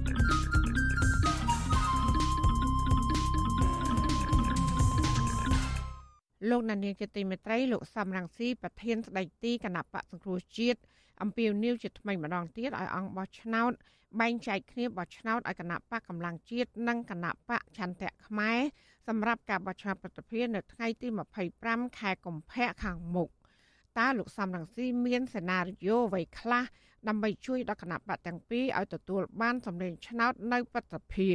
S1: លោកណានៀងជាទីមេត្រីលោកសំរងស៊ីប្រធានស្ដីទីគណៈបកសង្គ្រោះជាតិអំពាវនាវជាថ្មីម្ដងទៀតឲ្យអង្គបោះឆ្នោតបែងចែកគ្នាបោះឆ្នោតឲ្យគណៈបកកម្លាំងជាតិនិងគណៈបកឆន្ទៈខ្មែរសម្រាប់ការបោះឆ្នោតប្រតិភិននៅថ្ងៃទី25ខែកុម្ភៈខាងមុខតើលោកសំរងស៊ីមានសេណារីយ៉ូអ្វីខ្លះដើម្បីជួយដល់គណៈបកទាំងពីរឲ្យទទួលបានសម្លេងឆ្នោតនៅប្រតិភិ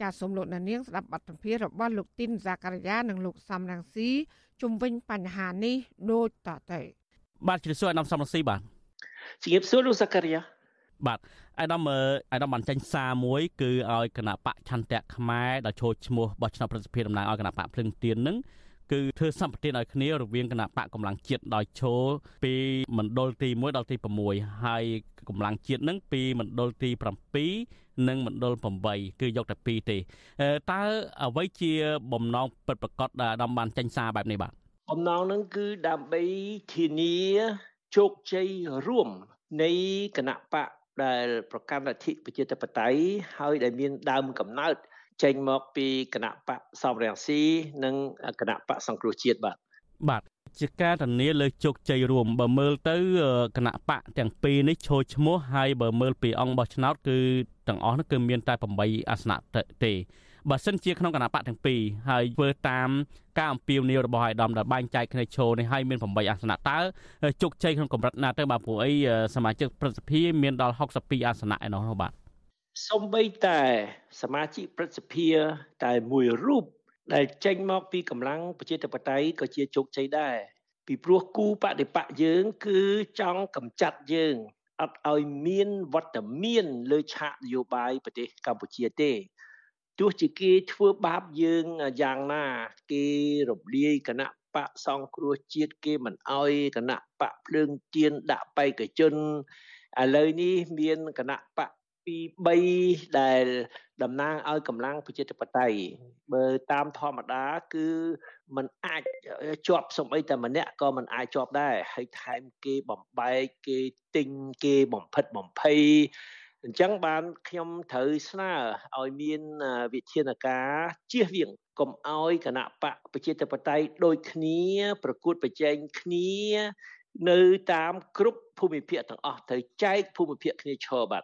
S1: ចាសសូមលោកនាងស្ដាប់បទសម្ភាសន៍របស់លោកទីនសាការីយ៉ានិងលោកសំរងស៊ីជំវិញបញ្ហានេះដូចតទៅ
S23: បាទជ្រាបសួរអាដាមសំរងស៊ីបាទ
S24: ជំរាបសួរលោកសាការីយ៉ា
S23: បាទអាដាមអាដាមបានចេញសារមួយគឺឲ្យគណៈបកឆន្ទៈខ្មែរដែលចូលឈ្មោះបោះឆ្នោតប្រសិទ្ធភាពតំណាងឲ្យគណៈបកភ្លឹងទៀននឹង គឺធ្វើសម្បទានឲ្យគ្នារវាងគណៈបកកម្លាំងជាតិដោយឈរពីមណ្ឌលទី1ដល់ទី6ហើយកម្លាំងជាតិនឹងពីមណ្ឌលទី7និងមណ្ឌល8គឺយកតែ2ទេតើអ្វីជាបំណងពិតប្រាកដដែលអាដាមបានចេញសារបែបនេះបាទ
S24: បំណងនឹងគឺដើម្បីធានាជោគជ័យរួមនៃគណៈបកដែលប្រកាន់លទ្ធិប្រជាធិបតេយ្យហើយដែលមានដើមកំណើត ចេញមកពីគណៈបកសំរងស៊ីនិងគណៈបកសង្គ្រោះជាតិបាទ
S23: បាទជាការធានាលើជោគជ័យរួមបើមើលទៅគណៈបកទាំងពីរនេះឈរឈ្មោះហើយបើមើលពីអង្គបោះឆ្នោតគឺទាំងអស់នោះគឺមានតែ8អាសនៈទេបើសិនជាក្នុងគណៈបកទាំងពីរហើយធ្វើតាមការអំពាវនាវរបស់អាយដាមដែលបែងចែកគ្នាឈរនេះហើយមាន8អាសនៈតើជោគជ័យក្នុងកម្រិតណាទៅបាទព្រោះអីសមាជិកប្រសិទ្ធិមានដល់62អាសនៈឯនោះបាទ
S24: សំបីតែសមាជិកព្រឹទ្ធសភាតែមួយរូបដែលចេញមកពីកម្លាំងប្រជាធិបតេយ្យក៏ជាជោគជ័យដែរពីព្រោះគូបដិបកយើងគឺចង់កម្ចាត់យើងអត់ឲ្យមានវត្តមានលើឆាកនយោបាយប្រទេសកម្ពុជាទេទោះជាគេធ្វើបាបយើងយ៉ាងណា គេរំលាយគណៈបបកសង្គ្រោះជាតិគេមិនអោយគណៈបកភ្លើងទៀនដាក់បេក្ខជនឥឡូវនេះមានគណៈបក ពី3ដែលតំណាងឲ្យកម្លាំងប្រជាធិបតេយ្យបើតាមធម្មតាគឺมันអាចជាប់សំអីតែម្នាក់ក៏มันអាចជាប់ដែរហើយថែមគេបំបែកគេទិញគេបំផិតបំភ័យអញ្ចឹងបានខ្ញុំត្រូវស្នើឲ្យមានវិធានការជៀសវាងកុំឲ្យគណៈបកប្រជាធិបតេយ្យដូចគ្នា ប្រកួតប្រជែងគ្នានៅតាមគ្រប់ភូមិភាគទាំងអស់ត្រូវចែកភូមិភាគគ្នាឈរបាទ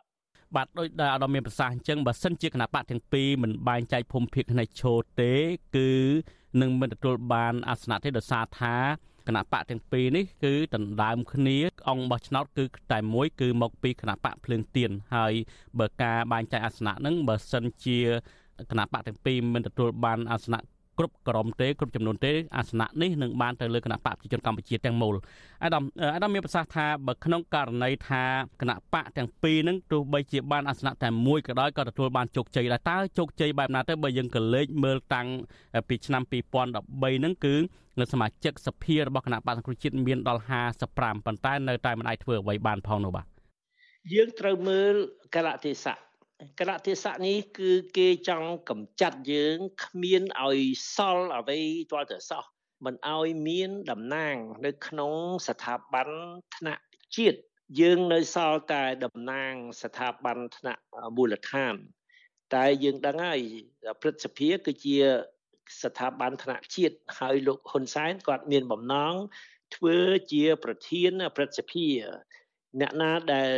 S23: បាទដោយដែលអាដាមមានប្រសាសន៍អញ្ចឹងបើសិនជាគណៈបកទាំងពីរមិនបែងចែកភូមិភាគផ្នែកឈរទេ គឺនឹងមិនទទួលបានអាសនៈទេដោយសារថាគណៈបកទាំងពីរនេះគឺដណ្ដើមគ្នាអង្គបោះឆ្នោតគឺតែមួយគឺមកពីគណៈបកភ្លើងទៀនហើយបើការបែងចែកអាសនៈហ្នឹងបើសិនជាគណៈបកទាំងពីរមិនទទួលបានអាសនៈ គ្រប់ក្រុមទេគ្រប់ចំនួនទេអាសនៈនេះនឹងបានទៅលើគណៈបកប្រជាជនកម្ពុជាទាំងមូលអាដាមអាដាមមានប្រសាសន៍ថាបើក្នុងករណីថាគណៈបកទាំងពីរនឹងទោះបីជាបានអាសនៈតែមួយក៏ដោយក៏ទទួលបានជោគជ័យដែរតើជោគជ័យបែបណាទៅបើយើងក៏លេចមើលតាំងពីឆ្នាំ2013ហ្នឹងគឺនៅសមាជិកសភារបស់គណៈបកសង្គ្រោះជាតិមានដល់55ប៉ុន្តែនៅតែមិនអាចធ្វើអ្វីបានផងនោះបាទ
S24: យើងត្រូវមើលកលៈទេសៈក លៈទេសៈនេះគឺគេចង់កម្ចាត់យើងគ្មានឲ្យសល់អ្វីទាល់តែសោះមិនឲ្យមានតំណាង នៅក្នុងស្ថាប័នថ្នាក់ជាតិយើងនៅសល់តែតំណាងស្ថាប័នថ្នាក់មូលដ្ឋាន តែយើងដឹងហើយព្រឹទ្ធសភាគឺជាស្ថាប័នថ្នាក់ជាតិហើយលោកហ៊ុនសែនគាត់មានបំណងធ្វើជាប្រធានព្រឹទ្ធសភា អ្នកណាដែល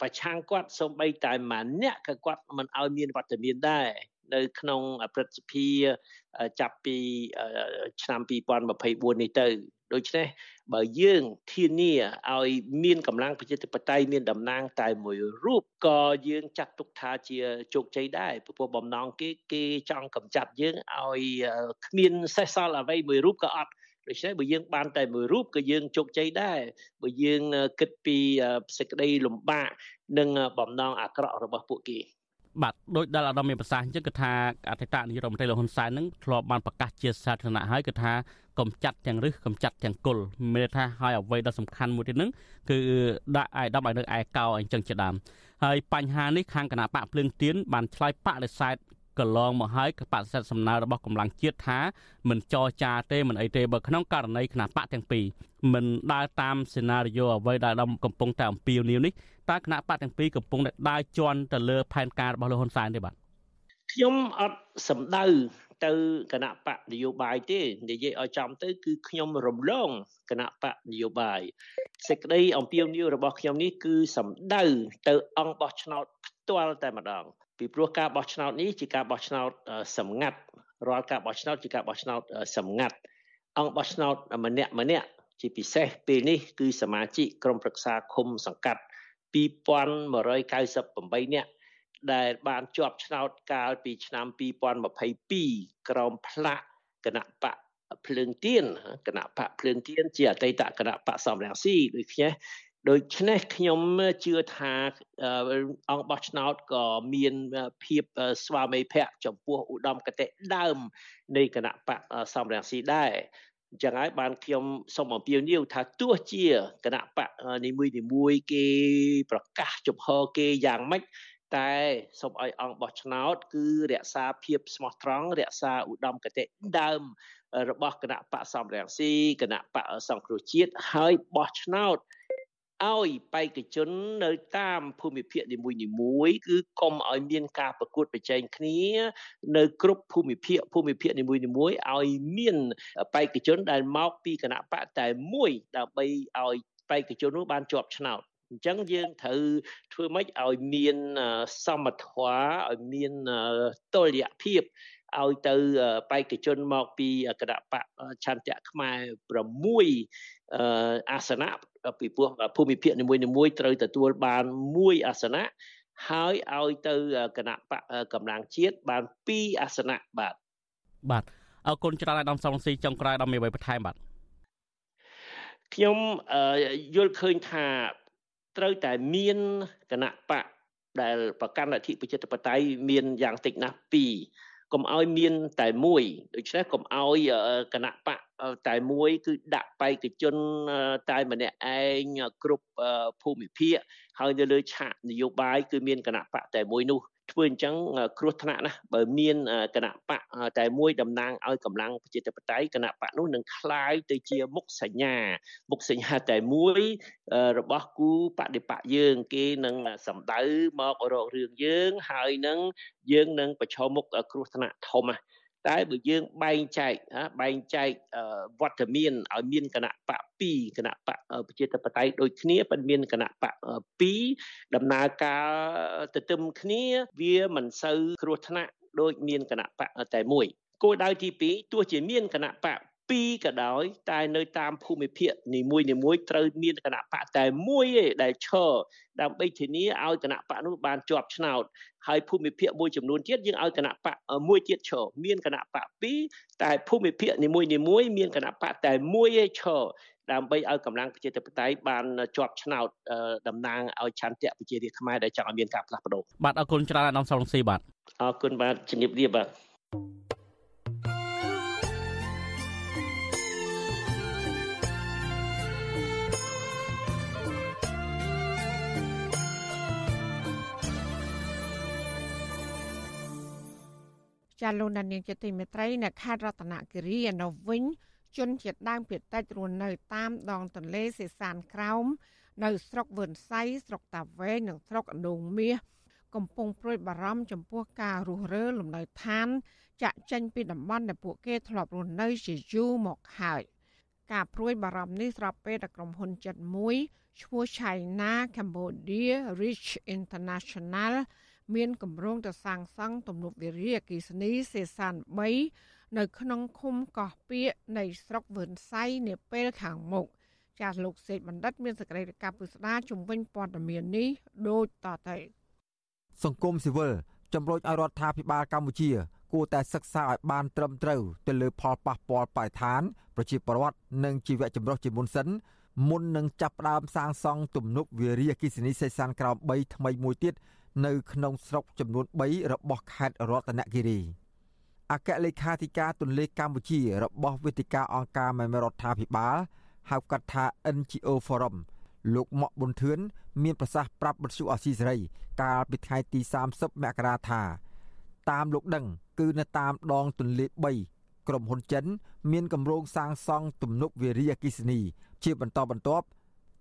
S24: ប្រឆាំងគាត់សូម្បីតែម្នាក់ក៏គាត់មិនឲ្យមានវត្តមានដែរនៅក្នុងព្រឹទ្ធសភាចាប់ពីឆ្នាំ2024នេះទៅដូច្នេះបើយើងធានាឲ្យមានកម្លាំងប្រជាធិបតេយ្យមានតំណាងតែមួយរូបក៏យើងចាត់ទុកថាជាជោគជ័យដែរព្រោះបំណងគេគេចង់កម្ចាត់យើងឲ្យគ្មានសេះសល់អ្វីមួយរូបក៏អត់ ដូច្នេះបើយើងបានតែមួយរូបក៏យើងជោគជ័យដែរបើយើងគិតពីសេចក្តីលំបាកនិងបំណងអាក្រក់របស់ពួកគេ
S23: បាទដោយដែលអាដាមមានប្រសាសន៍អញ្ចឹងគឺថាអតីតនាយករដ្ឋមន្ត្រីលោកហ៊ុនសែននឹងធ្លាប់បានប្រកាសជាសាធារណៈហើយគឺថាកំចាត់ទាំងរឹសកំចាត់ទាំងគុលមានថាហើយអ្វីដ៏សំខាន់មួយទៀតហ្នឹងគឺដាក់អាយដាប់ឲ្យនៅឯកោអញ្ចឹងជាដើមហើយបញ្ហានេះខាងគណៈបកភ្លើងទៀនបានឆ្លើយបដិសេធ កន្លងមកហើយបដិសេធសំណើរបស់កម្លាំងជាតិថាមិនចរចាទេមិនអីទេបើក្នុងករណីគណៈបកទាំងពីរមិនដើរតាមសេណារីយ៉ូអ្វីដែលដំកំពុងតែអំពាវនាវនេះតើគណៈបកទាំងពីរកំពុងតែដើរជន់ទៅលើផែនការរបស់លោកហ៊ុនសែនទេបាទ
S24: ខ្ញុំអត់សម្ដៅ ទៅគណៈបកនយោបាយទេនិយាយឲ្យចំទៅគឺខ្ញុំរំលងគណៈបកនយោបាយសេចក្តីអំពាវនាវរបស់ខ្ញុំនេះគឺសម្ដៅទៅអង្គបោះឆ្នោតផ្ទាល់តែម្ដងពីព្រោះការបោះឆ្នោតនេះជាការបោះឆ្នោតសម្ងាត់រាល់ការបោះឆ្នោតជាការបោះឆ្នោតសម្ងាត់អង្គបោះឆ្នោតម្នាក់ម្នាក់ជាពិសេសពេលនេះគឺសមាជិកក្រុមប្រឹក្សាឃុំសង្កាត់2198នាក់ ដែលបានជាប់ឆ្នោតកាលពីឆ្នាំ2022ក្រោមផ្លាកគណៈបកភ្លើងទៀនគណៈបកភ្លើងទៀនជាអតីតគណៈបកសំរងស៊ីដូចគ្នាដូច្នេះខ្ញុំជឿថាអង្គបោះឆ្នោតក៏មានភាពស្វាមីភ័ក្រចំពោះឧត្តមគតិដើមនៃគណៈបកសំរងស៊ីដែរអញ្ចឹងហើយបានខ្ញុំសូមអំពាវនាវថាទោះជាគណៈបកនីមួយនីមួយគេប្រកាសជំហរគេយ៉ាងម៉េច តែសូមឲ្យអង្គបោះឆ្នោត គឺរក្សាភាពស្មោះត្រង់រក្សាឧត្តមគតិដើមរបស់គណៈបកសំរងស៊ីគណៈបកសង្គ្រោះជាតិហើយបោះឆ្នោតឲ្យបេក្ខជននៅតាមភូមិភាគនីមួយៗគឺកុំឲ្យមានការប្រកួតប្រជែងគ្នា នៅគ្រប់ភូមិភាគភូមិភាគនីមួយៗឲ្យមានបេក្ខជនដែលមកពីគណៈបកតែមួយដើម្បីឲ្យបេក្ខជននោះបានជាប់ឆ្នោត អញ្ចឹងយើងត្រូវធ្វើម៉េចឲ្យមានសមធម៌ឲ្យមានតុល្យភាពឲ្យទៅបេក្ខជនមកពីគណៈបកឆន្ទៈខ្មែរ6អាសនៈពីព្រោះភូមិភាគនីមួយៗត្រូវទទួលបានមួយអាសនៈហើយឲ្យទៅគណៈបកកម្លាំងជាតិបាន2អាសនៈបាទ
S23: បាទអរគុណច្រើនអាដាមសំស៊ីចុងក្រោយដល់មានអ្វីបន្ថែមបាទ
S24: ខ្ញុំយល់ឃើញថា ត្រូវតែមានគណៈបកដែលប្រកាន់លទ្ធិប្រជាធិបតេយ្យមានយ៉ាងតិចណាស់2កុំឲ្យមានតែមួយដូច្នេះកុំឲ្យគណៈបកតែមួយគឺដាក់បេក្ខជនតែម្នាក់ឯងគ្រប់ភូមិភាគហើយនៅលើឆាកនយោបាយគឺមានគណៈបកតែមួយនោះ ធ្វើអញ្ចឹងគ្រោះថ្នាក់ណាស់បើមានគណៈបកតែមួយតំណាងឲ្យកម្លាំងប្រជាធិបតេយ្យគណៈបកនោះនឹងคล้ายទៅជាមុខសញ្ញា មុខសញ្ញាតែមួយរបស់គូបដិបកយើង គេនឹងសម្ដៅមករករឿងយើង ហើយនឹងយើងនឹងប្រឈមមុខគ្រោះថ្នាក់ធំណាស់ តែបើយើងបែងចែកបែងចែកវត្តមានឲ្យមានគណៈបក2គណៈបកប្រជាធិបតេយ្យដូចគ្នាប៉ុន្មានគណៈបក2ដំណើរការទទឹមគ្នាវាមិនសូវគ្រោះថ្នាក់ដូចមានគណៈបកតែមួយគោលដៅទី2ទោះជាមានគណៈបក ពីរក៏ដោយតែនៅតាមភូមិភាគនីមួយនីមួយត្រូវមានគណៈបកតែមួយឯដែលឈរដើម្បីធានាឲ្យគណៈបកនោះបានជាប់ឆ្នោតហើយភូមិភាគមួយចំនួនទៀតយើងឲ្យគណៈបកមួយទៀតឈរមានគណៈបកពីរតែភូមិភាគនីមួយនីមួយមានគណៈបកតែមួយឯឈរដើម្បីឲ្យកម្លាំងប្រជាធិបតេយ្យបានជាប់ឆ្នោតតំណាងឲ្យឆន្ទៈប្រជារាស្ត្រខ្មែរដែលចង់ឲ្យមានការផ្លាស់ប្ដូរ
S23: បាទអរគុណច្រើនអាដាមសុលស៊ីបាទ
S24: អរគុណបាទជំរាបលាបាទ
S1: ចាលោកដានៀងជាទីមេត្រីនៅខេត្តរតនគិរីនៅវិញជនជាតិដើមភាគតិចរស់នៅតាមដងទន្លេសេសានក្រោមនៅស្រុកវឿនសៃស្រុកតាវែងនិងស្រុកអណ្ដូងមាសកំពុងព្រួយបារម្ភចំពោះការរុះរើលំនៅឋាន ចាក់ចេញពីតំបន់ដែលពួកគេធ្លាប់រស់នៅជាយូរមកហើយការព្រួយបារម្ភនេះស្របពេលដែលក្រុមហ៊ុនចិត្តមួយឈ្មោះ China Cambodia Rich International មានគម្រោងទៅសាងសង់ទំនប់វារីអគ្គិសនីសេសាន3នៅក្នុងឃុំកោះពាកនៃស្រុកវឿនសៃនាពេលខាងមុខចាស់លោកសេកបណ្ឌិត មានសេចក្តីរាយការណ៍ពុស្ដាជំវិញព័ត៌មាននេះដូចតទៅ
S14: សង្គមស៊ីវិលជំរុញឲ្យរដ្ឋាភិបាលកម្ពុជាគួរតែសិក្សាឲ្យបានត្រឹមត្រូវទៅលើផលប៉ះពាល់បរិស្ថានប្រជាពលរដ្ឋនិងជីវៈចម្រុះជាមុនសិនមុននឹងចាប់ផ្ដើមសាងសង់ទំនប់វារីអគ្គិសនីសេសានក្រោម3ថ្មីមួយទៀត នៅក្នុងស្រុកចំនួន3របស់ខេត្តរតនគិរីអគ្គលេខាធិការទន្លេកម្ពុជារបស់វេទិកាអង្គការមេរដ្ឋាភិបាលហៅកាត់ថា NGO Forum លោកម៉ាក់ប៊ុនធឿនមានប្រសាសន៍ប្រាប់បទសុអសីសេរី កាលពីថ្ងៃទី30មករាថា តាមលោកដឹង គឺនៅតាមដងទន្លេ3ក្រុមហ៊ុនចិន មានគម្រោងសាងសង់ទំនប់វារីអគ្គិសនី ជាបន្តបន្ទាប់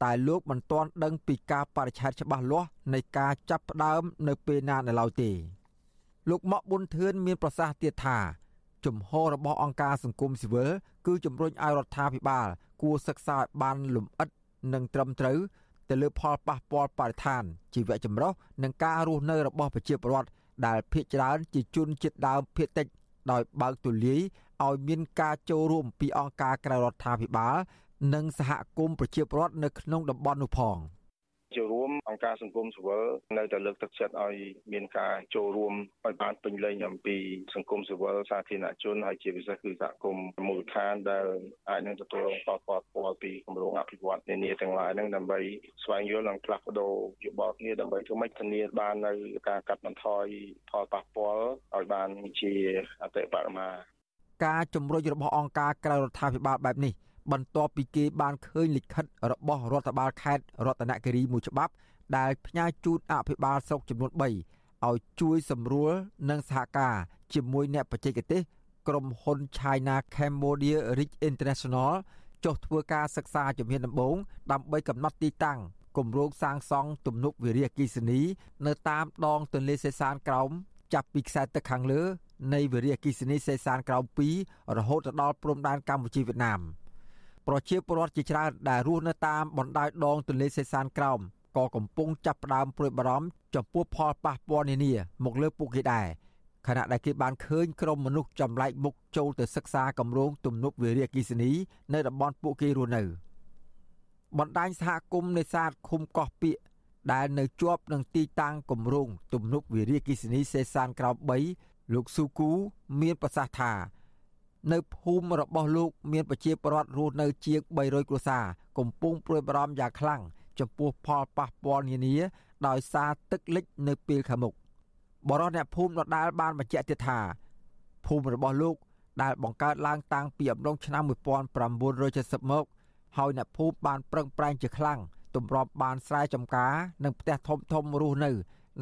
S14: តែលោកមិនទាន់ដឹងពីការបរិច្ឆេទច្បាស់លាស់នៃការចាប់ផ្ដើមនៅពេលណានៅឡើយទេលោកម៉ាក់ប៊ុនធឿនមានប្រសាសន៍ទៀតថាជំហររបស់អង្គការសង្គមស៊ីវិលគឺជំរុញឲ្យរដ្ឋាភិបាល គួរសិក្សាឲ្យបានលម្អិតនិងត្រឹមត្រូវទៅលើផលប៉ះពាល់បរិស្ថានជីវៈចម្រុះនិងការរស់នៅរបស់ប្រជាពលរដ្ឋដែលភ ieck ច្រើនជាជនជាតិដើមភ ieck តិចដោយបើកទូលាយឲ្យមានការចូលរួមពីអង្គការក្រៅរដ្ឋាភិបាល និងសហគមន៍ប្រជាពលរដ្ឋនៅក្នុងតំបន់នោះផង
S20: ចូលរួមអង្គការសង្គមស៊ីវិលនៅតែលើកទឹកចិត្តឲ្យមានការចូលរួមឲ្យបានពេញលេញអំពីសង្គមស៊ីវិលសាធារណជនហើយជាពិសេសគឺសហគមន៍មូលដ្ឋានដែលអាចនឹងទទួលរងផលប៉ះពាល់ពីគម្រោងអភិវឌ្ឍន៍នានាទាំងឡាយហ្នឹងដើម្បីស្វែងយល់និងផ្លាស់ប្ដូរយោបល់គ្នាដើម្បីធ្វើម៉េចធានាបាននៅការកាត់បន្ថយផលប៉ះពាល់ឲ្យបានជាអតិបរមា
S14: ការជំរុញរបស់អង្គការក្រៅរដ្ឋាភិបាលបែបនេះ បន្ទាប់ពីគេបានឃើញលិខិតរបស់រដ្ឋបាលខេត្តរតនគិរីមួយច្បាប់ ដែលផ្ញើជូនអភិបាលស្រុកចំនួន3ឲ្យជួយសម្រួលនិងសហការជាមួយអ្នកបច្ចេកទេសក្រុមហ៊ុន China Cambodia Rich International ចុះធ្វើការសិក្សាជំហានដំបូងដើម្បីកំណត់ទីតាំងគម្រោងសាងសង់ទំនប់វារីអគ្គិសនី នៅតាមដងទន្លេសេសានក្រោមចាប់ពីខ្សែទឹកខាងលើនៃវារីអគ្គិសនីសេសានក្រោម2រហូតដល់ព្រំដែនកម្ពុជាវៀតណាម។ ប្រជាពលរដ្ឋជាច្រើនដែលរស់នៅតាមបណ្ដោយដងទន្លេសេសានក្រោមក៏កំពុងចាប់ផ្ដើមព្រួយបារម្ភចំពោះផលប៉ះពាល់នានាមកលើពួកគេដែរខណៈដែលគេបានឃើញក្រុមមនុស្សចម្លែកមុខចូលទៅសិក្សាគម្រោងទំនប់វារីអគ្គិសនីនៅតំបន់ពួកគេរស់នៅបណ្ដាញសហគមន៍នេសាទឃុំកោះពាកដែលនៅជាប់នឹងទីតាំងគម្រោងទំនប់វារីអគ្គិសនីសេសានក្រោម3លោកស៊ូគូមានប្រសាសន៍ថា នៅភូមិរបស់លោកមានប្រជាពលរដ្ឋរស់នៅជាង300គ្រួសារកំពុងព្រួយបារម្ភយ៉ាងខ្លាំងចំពោះផលប៉ះពាល់នានាដោយសារទឹកលិចនៅពេលខាងមុខបរិសុទ្ធអ្នកភូមិដដាលបានបញ្ជាក់ទៀតថាភូមិរបស់លោកដែលបង្កើតឡើងតាំងពីអំឡុងឆ្នាំ1970មកហើយអ្នកភូមិបានប្រឹងប្រែងជាខ្លាំងទម្រាំបានស្រែចម្ការនិងផ្ទះធំធំរស់នៅ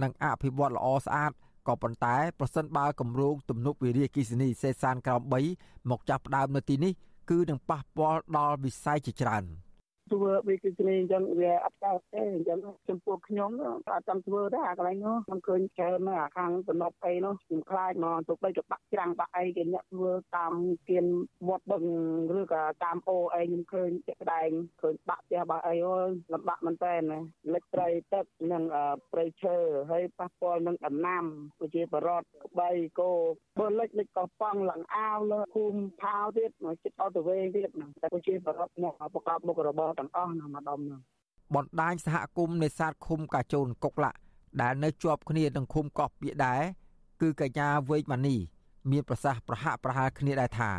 S14: និងអភិវឌ្ឍល្អស្អាត ក៏ប៉ុន្តែប្រសិនបើគម្រោងទំនប់វារីអគ្គិសនីសេសានក្រោម3មកចាប់ផ្ដើមនៅទីនេះគឺនឹងប៉ះពាល់ដល់វិស័យជាច្រើន។
S25: ធ្វើវាគឺគ្នាអញ្ចឹងវាអត់កើតទេអញ្ចឹងចំពោះខ្ញុំអត់ចាំធ្វើទេអាកន្លែងនោះខ្ញុំឃើញច្រើនណាស់អាខាងតំណប់អីនោះខ្ញុំខ្លាចមកទៅបីទៅបាក់ច្រាំងបាក់អីគេអ្នកធ្វើតាមគៀនវត្តបឹងឬក៏តាមអូអីខ្ញុំឃើញជាក់ស្ដែងឃើញបាក់ផ្ទះបាក់អីអូយលំបាកមែនតើលិចត្រីទឹកនិងព្រៃឈើហើយប៉ះពាល់នឹងដំណាំប្រជាបរតក្បីគោបើលិចលិចកោះប៉ង់ឡើងអាវលើភូមិផាវទៀតមកចិត្តអត់ទៅវិញទៀតតែប្រជាបរតមកប្រកបមុខរបរទាំងអស់ណាម្ដុំហ្នឹង
S14: បណ្ដាញសហគមន៍នេសាទឃុំកាជូនកុកឡាក់ដែលនៅជាប់គ្នានឹងឃុំកោះពាកដែរគឺកញ្ញាវេកម៉ានី មានប្រសាសន៍ប្រហាក់ប្រហែលគ្នាដែរថា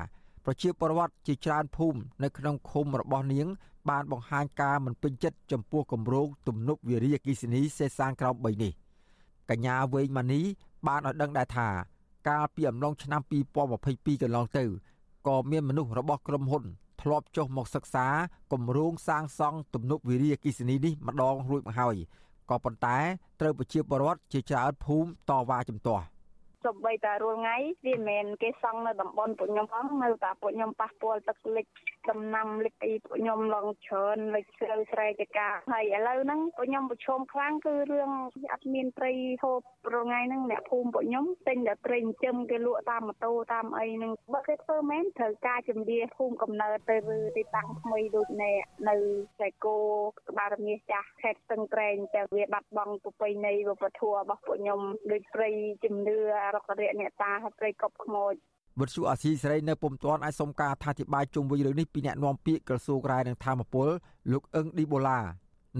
S14: ប្រជាពលរដ្ឋជាច្រើនភូមិនៅក្នុងឃុំរបស់នាង បានបង្ហាញការមិនពេញចិត្តចំពោះគម្រោងទំនប់វារីអគ្គិសនីសេសានក្រោម3នេះកញ្ញាវេងម៉ានី បានឲ្យដឹងដែរថាកាលពីអំឡុងឆ្នាំ2022កន្លងទៅក៏មានមនុស្សរបស់ក្រុមហ៊ុន ធ្លាប់ចុះមកសិក្សាគម្រោងសាងសង់ទំនប់វារីអគ្គិសនីនេះម្ដងរួចមកហើយក៏ប៉ុន្តែត្រូវប្រជាពលរដ្ឋជាច្រើនភូមិតវ៉ាជំទាស់
S26: សំបីតារាល់ថ្ងៃវាមិនមែនគេសង់នៅតំបន់ពួកខ្ញុំផងនៅតែពួកខ្ញុំប៉ះពាល់ទឹកលិច ដំណាំលិចអីពួកខ្ញុំឡងច្រើនលិចស្រូវស្រែចកាហើយឥឡូវហ្នឹងពួកខ្ញុំប្រឈមខ្លាំងគឺរឿងអត់មានត្រីហូបរាល់ថ្ងៃហ្នឹងអ្នកភូមិពួកខ្ញុំទិញតែត្រីចិញ្ចឹមគេលក់តាមម៉ូតូតាមអីហ្នឹងបើគេធ្វើមែនត្រូវការជំនៀភូមិកំណើតទៅទីតាំងថ្មីដូចណែនៅខ្សែគោក្បាលរមាសចាស់ខេត្តស្ទឹងត្រែងតែវាបាត់បង់ប្រពៃណីវប្បធម៌របស់ពួកខ្ញុំដូចព្រៃជំនឿរុក្ខរៈអ្នកតាហើយព្រៃកប់ខ្មោច
S14: វិទ្យុអាស៊ីសេរីនៅពុំទាន់អាចសុំការអធិប្បាយជុំវិញរឿងនេះពីអ្នកនាំពាក្យក្រសួងរាយនឹងធម្មពលលោកអឹងឌីបូឡា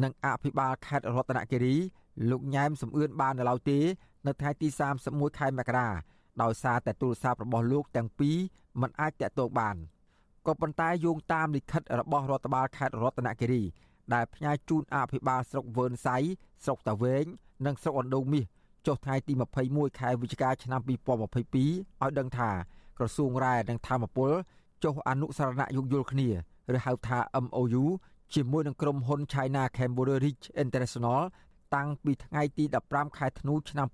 S14: និងអភិបាលខេត្តរតនគិរីលោកញ៉ែមសំអឿនបាននៅឡើយទេ នៅថ្ងៃទី31ខែមករាដោយសារតែទូរស័ព្ទរបស់លោកទាំងពីរមិនអាចតាក់ទងបានក៏ប៉ុន្តែយោងតាមលិខិតរបស់រដ្ឋបាលខេត្តរតនគិរី ដែលផ្ញើជូនអភិបាលស្រុកវើនសៃស្រុកតាវែងនិងស្រុកអណ្ដូងមាសចុះថ្ងៃទី21ខែវិច្ឆិកាឆ្នាំ2022ឲ្យដឹងថា ក្រសួងរ៉ែនិងធម្មពលចុះអនុសារណៈយោគយល់គ្នាឬហៅថា MOU ជាមួយនឹងក្រុមហ៊ុន China Cambodia Rich International តាំងពីថ្ងៃទី15ខែធ្នូឆ្នាំ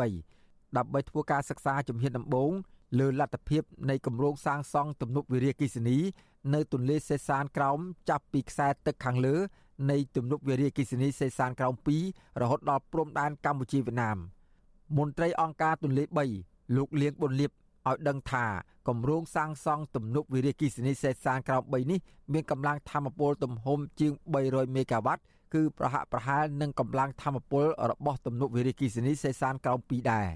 S14: 2023ដើម្បីធ្វើការសិក្សាជំហានដំបូងលើលទ្ធភាពនៃគម្រោងសាងសង់ទំនប់វារីអគ្គិសនី នៅទន្លេសេសានក្រោមចាប់ពីខ្សែទឹកខាងលើ នៃទំនប់វារីអគ្គិសនីសេសានក្រោម2រហូតដល់ព្រំដែនកម្ពុជាវៀតណាមមន្ត្រីអង្គការទន្លេ3លោកលៀងប៊ុនលៀប ឲ្យដឹងថាគម្រោងសាងសង់ទំនប់វារីអគ្គិសនីសេសានក្រោម3នេះមានកម្លាំងធម្មពលទំហំជាង300មេហ្គាវ៉ាត់គឺប្រហាក់ប្រហែលនឹងកម្លាំងធម្មពលរបស់ទំនប់វារីអគ្គិសនីសេសានក្រោម2ដែរ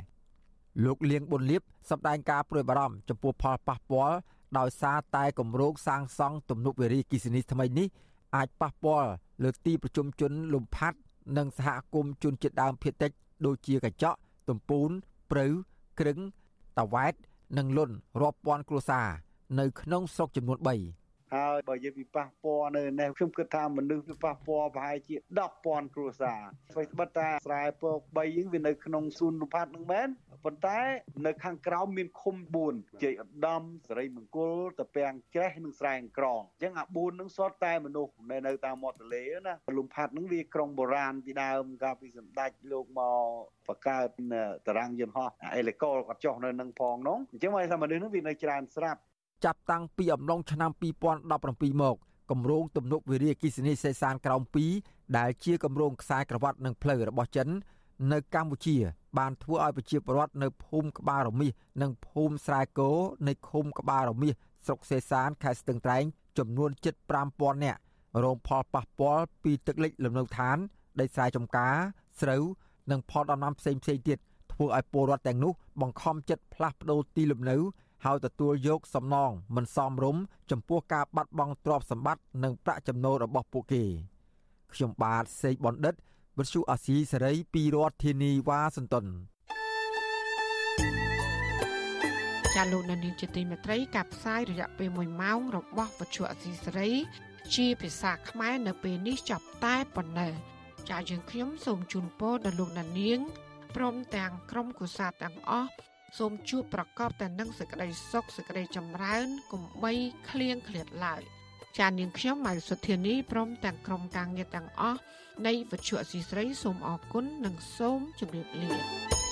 S14: លោកលៀងប៊ុនលៀបសម្ដែងការព្រួយបារម្ភចំពោះផលប៉ះពាល់ដោយសារតែគម្រោងសាងសង់ទំនប់វារីអគ្គិសនីថ្មីនេះអាចប៉ះពាល់លើទីប្រជុំជនលំផាត់និងសហគមន៍ជនជាតិដើមភាគតិចដូចជាកញ្ចក់ ទំពូនព្រៅក្រឹងតាវ៉ែត និងលុនរាប់ពាន់គ្រួសារនៅក្នុងស្រុកចំនួន3
S27: ហើយបើយើងពិប៉ះពាល់នៅនេះខ្ញុំគិតថាមនុស្សពិប៉ះពាល់ប្រហែលជា10,000គ្រួសារស្វ័យត្បិតថាស្រែពក3យើងវានៅក្នុងសួនលំផាត់នឹងមែនប៉ុន្តែនៅខាងក្រោមមានឃុំ4ជ័យឧត្តមសេរីមង្គលតពាំងច្រេះនិងស្រែក្រងអញ្ចឹងអា4នឹងសុទ្ធតែមនុស្សនៅនៅតាមមាត់ទន្លេណាលំផាត់នឹងវាក្រុងបុរាណពីដើមកាលពីសម្ដេចលោកមកបង្កើតតារាងយន្តហោះអេលីកលគាត់ចុះនៅនឹងផងនោះអញ្ចឹងមកថាមនុស្សនឹងវានៅច្រើនស្រាប់
S14: ចាប់តាំងពីអំឡុងឆ្នាំ2017មកគម្រោងទំនប់វារីអគ្គិសនីសេសានក្រោម2ដែលជាគម្រោងខ្សែក្រវ៉ាត់និងផ្លូវរបស់ចិន នៅកម្ពុជា បានធ្វើឲ្យប្រជាពលរដ្ឋនៅភូមិក្បាលរមាសនិងភូមិស្រែគោនៃឃុំក្បាលរមាសស្រុកសេសានខេត្តស្ទឹងត្រែងចំនួនជិត5000នាក់រងផលប៉ះពាល់ពីទឹកលិចលំនៅឋានដីស្រែចម្ការស្រូវនិងផលដំណាំផ្សេងៗទៀតធ្វើឲ្យពលរដ្ឋទាំងនោះបង្ខំចិត្តផ្លាស់ប្តូរទីលំនៅ ហើយទទួលយកសំណងមិនសមរម្យចំពោះការបាត់បង់ទ្រព្យសម្បត្តិនិងប្រាក់ចំណូលរបស់ពួកគេខ្ញុំបាទសេកបណ្ឌិតវិទ្យុអាស៊ីសេរីពីរដ្ឋធានីវ៉ាស៊ីនតោន
S1: ចាលោកនានីជាទីមេត្រីការផ្សាយរយៈពេល1ម៉ោងរបស់វិទ្យុអាស៊ីសេរី ជាភាសាខ្មែរនៅពេលនេះចប់តែប៉ុណ្ណេះចាយើងខ្ញុំសូមជូនពរដល់លោកនាងព្រមទាំងក្រុមគូសាទាំងអស់ សូមជួបប្រកបតែនឹងសេចក្តីសុខសេចក្តីចម្រើនកុំបីឃ្លៀងឃ្លាតឡើយចាននាងខ្ញុំម៉ៅសុធានីព្រមទាំងក្រុមការងារទាំងអស់នៃវិទ្យុអសីស្រីសូមអរគុណនិងសូមជម្រាបលា